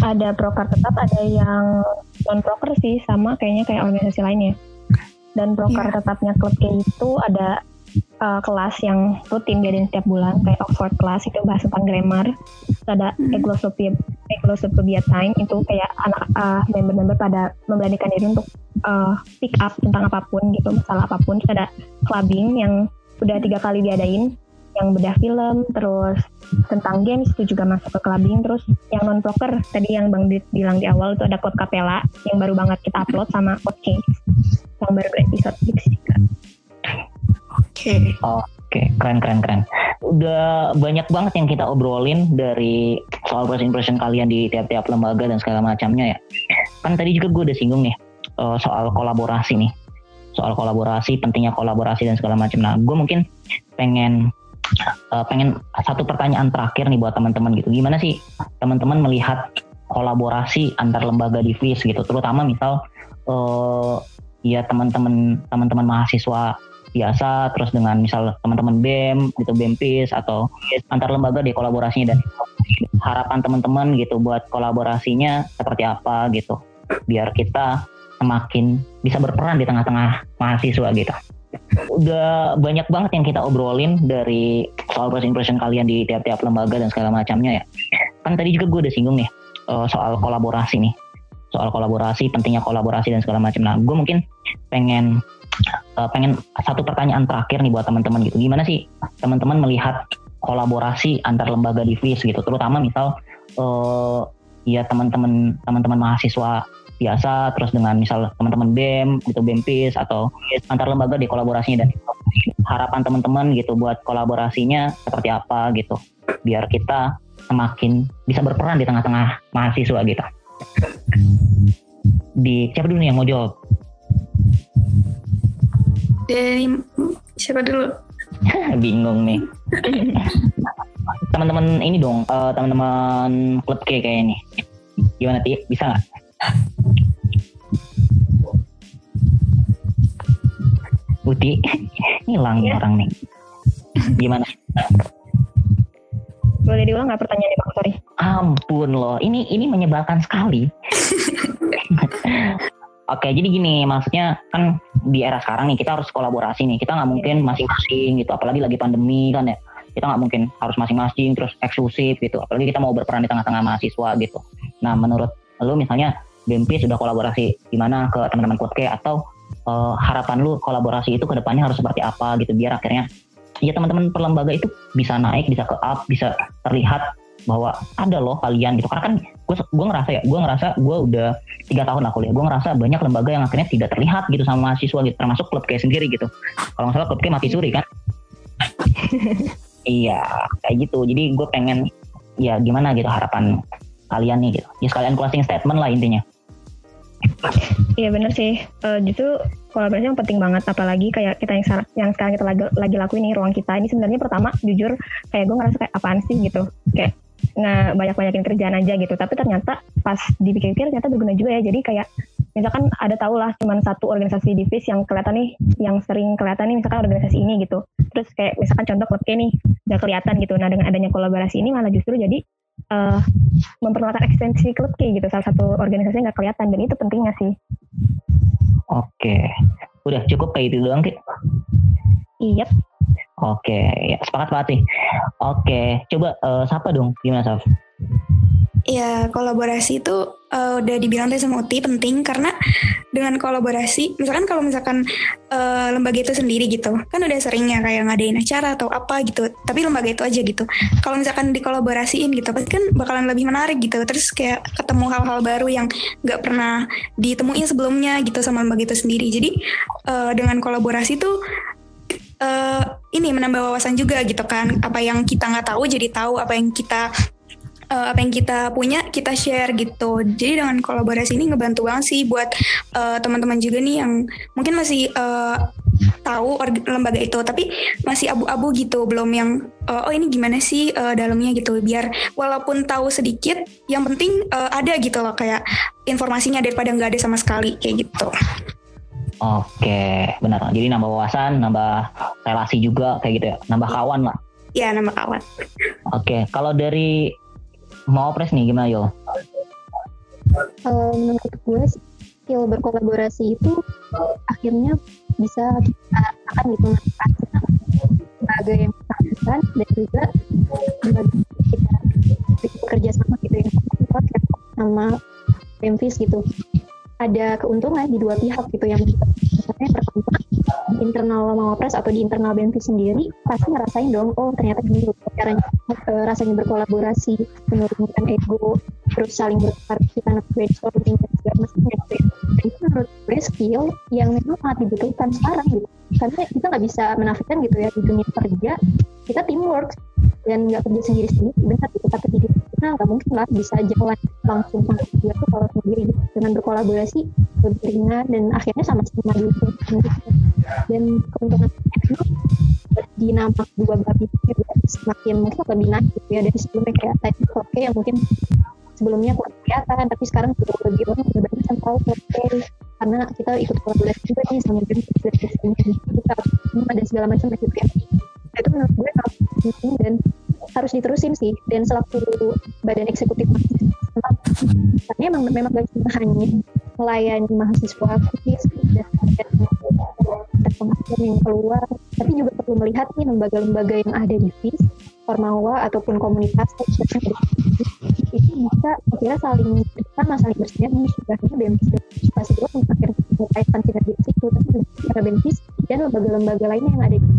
Ada proker tetap, ada yang non proker sih sama kayaknya kayak organisasi lainnya dan broker yeah. tetapnya klub K itu ada uh, kelas yang rutin diadain setiap bulan kayak Oxford class itu bahas tentang grammar terus ada hmm. Eglosophobia time itu kayak anak uh, member-member pada memberanikan diri untuk uh, pick up tentang apa pun gitu masalah apa pun terus ada clubbing yang udah tiga kali diadain yang bedah film, terus tentang games itu juga masuk ke clubbing, terus yang non proker tadi yang Bang Dit bilang di awal itu ada Code Capella yang baru banget kita upload sama Code Case yang baru episode juga. Oke. Oke, okay. keren keren keren. Udah banyak banget yang kita obrolin dari soal first impression kalian di tiap-tiap lembaga dan segala macamnya ya. Kan tadi juga gue udah singgung nih uh, soal kolaborasi nih. Soal kolaborasi, pentingnya kolaborasi dan segala macam. Nah, gue mungkin pengen uh, pengen satu pertanyaan terakhir nih buat teman-teman gitu. Gimana sih teman-teman melihat kolaborasi antar lembaga di FIS gitu, terutama misal uh, ya teman-teman teman-teman mahasiswa biasa terus dengan misal teman-teman BEM gitu BEMPIS atau antar lembaga di kolaborasinya dan harapan teman-teman gitu buat kolaborasinya seperti apa gitu biar kita semakin bisa berperan di tengah-tengah mahasiswa gitu udah banyak banget yang kita obrolin dari soal first impression kalian di tiap-tiap lembaga dan segala macamnya ya. Kan tadi juga gue udah singgung nih uh, soal kolaborasi nih, soal kolaborasi, pentingnya kolaborasi dan segala macam. Nah, gue mungkin pengen uh, pengen satu pertanyaan terakhir nih buat teman-teman gitu. Gimana sih teman-teman melihat kolaborasi antar lembaga di FIS gitu, terutama misal uh, ya teman-teman teman-teman mahasiswa biasa terus dengan misal teman-teman BEM gitu BEMPIS atau antar lembaga di kolaborasinya dan harapan teman-teman gitu buat kolaborasinya seperti apa gitu biar kita semakin bisa berperan di tengah-tengah mahasiswa gitu di siapa dulu nih yang mau jawab dari siapa dulu bingung nih teman-teman ini dong uh, teman-teman klub K kayak ini gimana Ti bisa nggak Uti, hilang ya. orang nih. Gimana? Boleh diulang nggak pertanyaannya Pak? Sorry. Ampun loh, ini ini menyebalkan sekali. Oke, jadi gini, maksudnya kan di era sekarang nih kita harus kolaborasi nih. Kita nggak mungkin masing-masing gitu, apalagi lagi pandemi kan ya. Kita nggak mungkin harus masing-masing terus eksklusif gitu. Apalagi kita mau berperan di tengah-tengah mahasiswa gitu. Nah, menurut lu misalnya BMP sudah kolaborasi gimana ke teman-teman Kotke atau uh, harapan lu kolaborasi itu ke depannya harus seperti apa gitu biar akhirnya ya teman-teman perlembaga itu bisa naik, bisa ke up, bisa terlihat bahwa ada loh kalian gitu. Karena kan gue gue ngerasa ya gue ngerasa gue udah tiga tahun lah kuliah gue ngerasa banyak lembaga yang akhirnya tidak terlihat gitu sama mahasiswa gitu termasuk klub kayak sendiri gitu. Kalau nggak salah klub kayak mati suri kan? Iya kayak gitu. Jadi gue pengen ya gimana gitu harapan kalian nih gitu. Ya sekalian closing statement lah intinya Iya bener sih. Uh, justru kolaborasi yang penting banget. Apalagi kayak kita yang, yang sekarang kita lagi, lagi lakuin nih ruang kita ini sebenarnya pertama jujur kayak gue ngerasa kayak apaan sih gitu. Kayak nggak banyak-banyakin kerjaan aja gitu. Tapi ternyata pas dipikir-pikir ternyata berguna juga ya. Jadi kayak misalkan ada tau lah cuman satu organisasi divis yang kelihatan nih, yang sering kelihatan nih misalkan organisasi ini gitu. Terus kayak misalkan contoh klub nih nggak kelihatan gitu. Nah dengan adanya kolaborasi ini malah justru jadi uh, memperkenalkan ekstensi klub kayak gitu salah satu organisasi nggak kelihatan dan itu pentingnya sih. Oke, udah cukup kayak itu doang Ki? Iya. Oke, ya sepakat banget nih. Oke, coba uh, sapa dong, gimana Saf? Ya, kolaborasi itu uh, udah dibilang tadi sama Uti penting karena dengan kolaborasi, misalkan kalau misalkan uh, lembaga itu sendiri gitu, kan udah seringnya kayak ngadain acara atau apa gitu, tapi lembaga itu aja gitu. Kalau misalkan dikolaborasiin gitu, pasti kan bakalan lebih menarik gitu. Terus kayak ketemu hal-hal baru yang nggak pernah ditemuin sebelumnya gitu sama lembaga itu sendiri. Jadi uh, dengan kolaborasi tuh uh, ini menambah wawasan juga gitu kan apa yang kita nggak tahu jadi tahu apa yang kita uh, apa yang kita punya kita share gitu. Jadi dengan kolaborasi ini ngebantu banget sih buat uh, teman-teman juga nih yang mungkin masih uh, tahu lembaga itu tapi masih abu-abu gitu belum yang uh, oh ini gimana sih uh, dalamnya gitu biar walaupun tahu sedikit yang penting uh, ada gitu loh kayak informasinya daripada nggak ada sama sekali kayak gitu Oke, benar. Jadi nambah wawasan, nambah relasi juga kayak gitu ya, nambah kawan lah. Ya, nambah kawan. Oke, kalau dari mau pres nih gimana yo? Kalau menurut gue skill berkolaborasi itu akhirnya bisa kita akan gitu sebagai yang bersangkutan dan juga sebagai kita bekerja sama gitu ya sama Memphis gitu ada keuntungan di dua pihak gitu yang misalnya pertama internal Mawapres atau di internal BNP sendiri pasti ngerasain dong oh ternyata gini caranya uh, rasanya berkolaborasi menurunkan ego terus saling bertukar kita brainstorming dan segala macam dan itu menurut gue skill yang memang sangat dibutuhkan sekarang gitu. Karena kita nggak bisa menafikan gitu ya di dunia kerja kita teamwork dan nggak kerja sendiri sendiri benar gitu tapi kita nggak mungkin lah bisa jalan langsung sama dia tuh kalau sendiri gitu. dengan berkolaborasi lebih ringan dan akhirnya sama-sama dulu dan keuntungan itu di nama dua babi juga semakin mungkin lebih naik gitu ya dari sebelumnya kayak tadi oke yang mungkin sebelumnya kurang kelihatan tapi sekarang sudah lebih orang lebih banyak yang tahu oke karena kita ikut kolaborasi juga nih sama kita dan segala macam gitu ya itu menurut gue dan harus diterusin sih. Dan selaku badan eksekutif karena memang memang gak cuma hanya melayani mahasiswa aktivis dan pengasuhan yang keluar tapi juga perlu melihat nih lembaga-lembaga yang ada di FIS Formawa ataupun komunitas itu bisa kira saling sama saling bersinergi sebenarnya BMPIS dan partisipasi juga mengkaitkan sinergi itu tapi secara BMPIS dan lembaga-lembaga lainnya yang ada di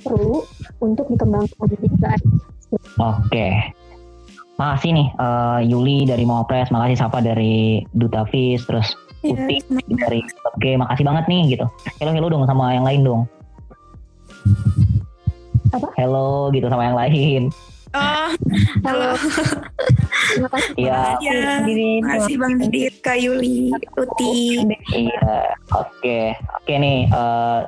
perlu untuk dikembangkan juga. Oke. Makasih nih uh, Yuli dari Mawapres, makasih Sapa dari Duta Fis, terus iya, Putih yeah, dari Oke, makasih banget nih gitu. Hello hello dong sama yang lain dong. Apa? Hello gitu sama yang lain. Oh, halo. Terima kasih. Iya. Terima kasih Bang Didit, Kak Yuli, Uti. Iya, oke. Oke nih, uh,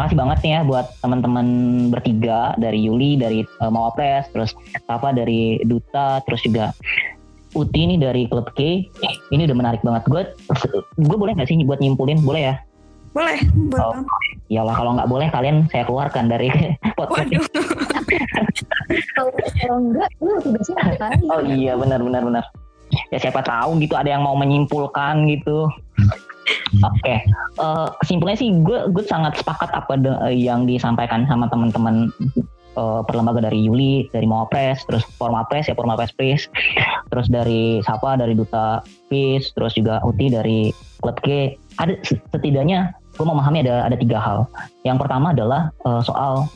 makasih banget nih ya buat teman-teman bertiga dari Yuli, dari uh, Mawapres, terus apa dari Duta, terus juga Uti ini dari Klub K. Ini udah menarik banget. Gue, gue boleh nggak sih buat nyimpulin? Boleh ya? Boleh, boleh. Oh, ya lah kalau nggak boleh kalian saya keluarkan dari podcast. kalau enggak, lu tugasnya apa? Oh iya benar benar benar. Ya siapa tahu gitu ada yang mau menyimpulkan gitu. Oke, okay. uh, eh, kesimpulannya sih gue gue sangat sepakat apa de, uh, yang disampaikan sama teman-teman uh, perlembaga dari Yuli, dari Mawapres, terus Formapres ya Formapres Pres, terus dari Sapa dari Duta Peace, terus juga Uti dari Klub K. Ada setidaknya gue memahami ada ada tiga hal. Yang pertama adalah uh, soal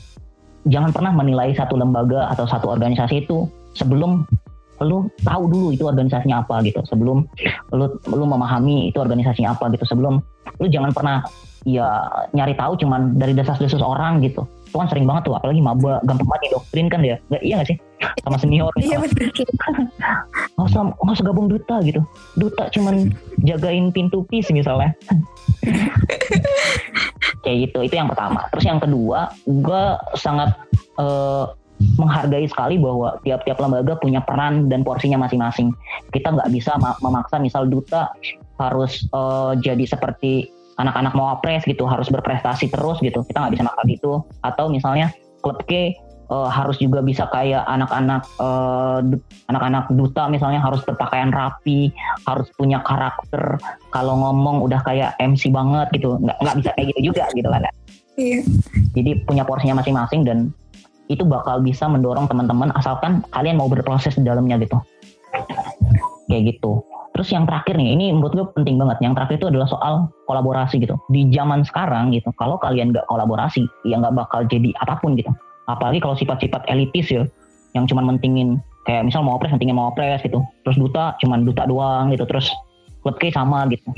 jangan pernah menilai satu lembaga atau satu organisasi itu sebelum lu tahu dulu itu organisasinya apa gitu. Sebelum lu lu memahami itu organisasinya apa gitu. Sebelum lu jangan pernah ya nyari tahu cuman dari desas-desus orang gitu. Itu kan sering banget tuh apalagi maba gampang banget doktrin kan dia. Nggak iya gak sih? Sama senior iya benar nggak usah nggak usah gabung duta gitu. Duta cuman jagain pintu pis misalnya. Kayak gitu itu yang pertama. Terus yang kedua gue sangat uh, menghargai sekali bahwa tiap-tiap lembaga punya peran dan porsinya masing-masing. Kita nggak bisa memaksa misal duta harus uh, jadi seperti anak-anak mau apres gitu harus berprestasi terus gitu. Kita nggak bisa makan gitu. Atau misalnya klub K uh, harus juga bisa kayak anak-anak uh, anak-anak duta misalnya harus berpakaian rapi harus punya karakter. Kalau ngomong udah kayak MC banget gitu. Nggak nggak bisa kayak gitu juga gitu kan iya. jadi punya porsinya masing-masing dan itu bakal bisa mendorong teman-teman asalkan kalian mau berproses di dalamnya gitu kayak gitu Terus yang terakhir nih, ini menurut gue penting banget. Yang terakhir itu adalah soal kolaborasi gitu. Di zaman sekarang gitu, kalau kalian nggak kolaborasi, ya nggak bakal jadi apa pun gitu. Apalagi kalau sifat-sifat elitis ya, yang cuma mentingin kayak misal mau pres, mentingin mau pres gitu. Terus duta, cuman duta doang gitu. Terus klub sama gitu.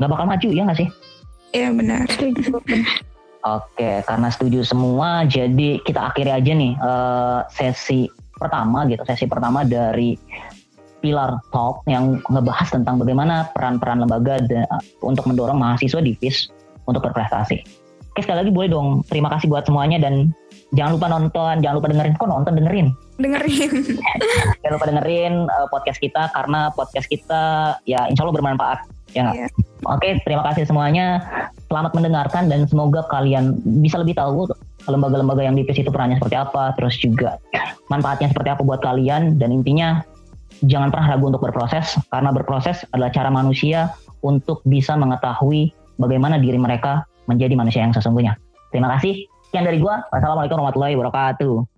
Nggak bakal maju ya nggak sih? Iya benar. Oke, karena setuju semua, jadi kita akhiri aja nih uh, sesi pertama gitu. Sesi pertama dari pilar talk yang ngebahas tentang bagaimana peran-peran lembaga de, untuk mendorong mahasiswa di FIS untuk berprestasi. Oke sekali lagi boleh dong. Terima kasih buat semuanya dan jangan lupa nonton, jangan lupa dengerin. Kok nonton dengerin? Dengerin. jangan lupa dengerin uh, podcast kita karena podcast kita ya insya Allah bermanfaat. Ya? Iya. Oke, terima kasih semuanya. Selamat mendengarkan dan semoga kalian bisa lebih tahu lembaga-lembaga yang di PIS itu perannya seperti apa, terus juga manfaatnya seperti apa buat kalian dan intinya jangan pernah ragu untuk berproses karena berproses adalah cara manusia untuk bisa mengetahui bagaimana diri mereka menjadi manusia yang sesungguhnya. Terima kasih. Sekian dari gua. Wassalamualaikum warahmatullahi wabarakatuh.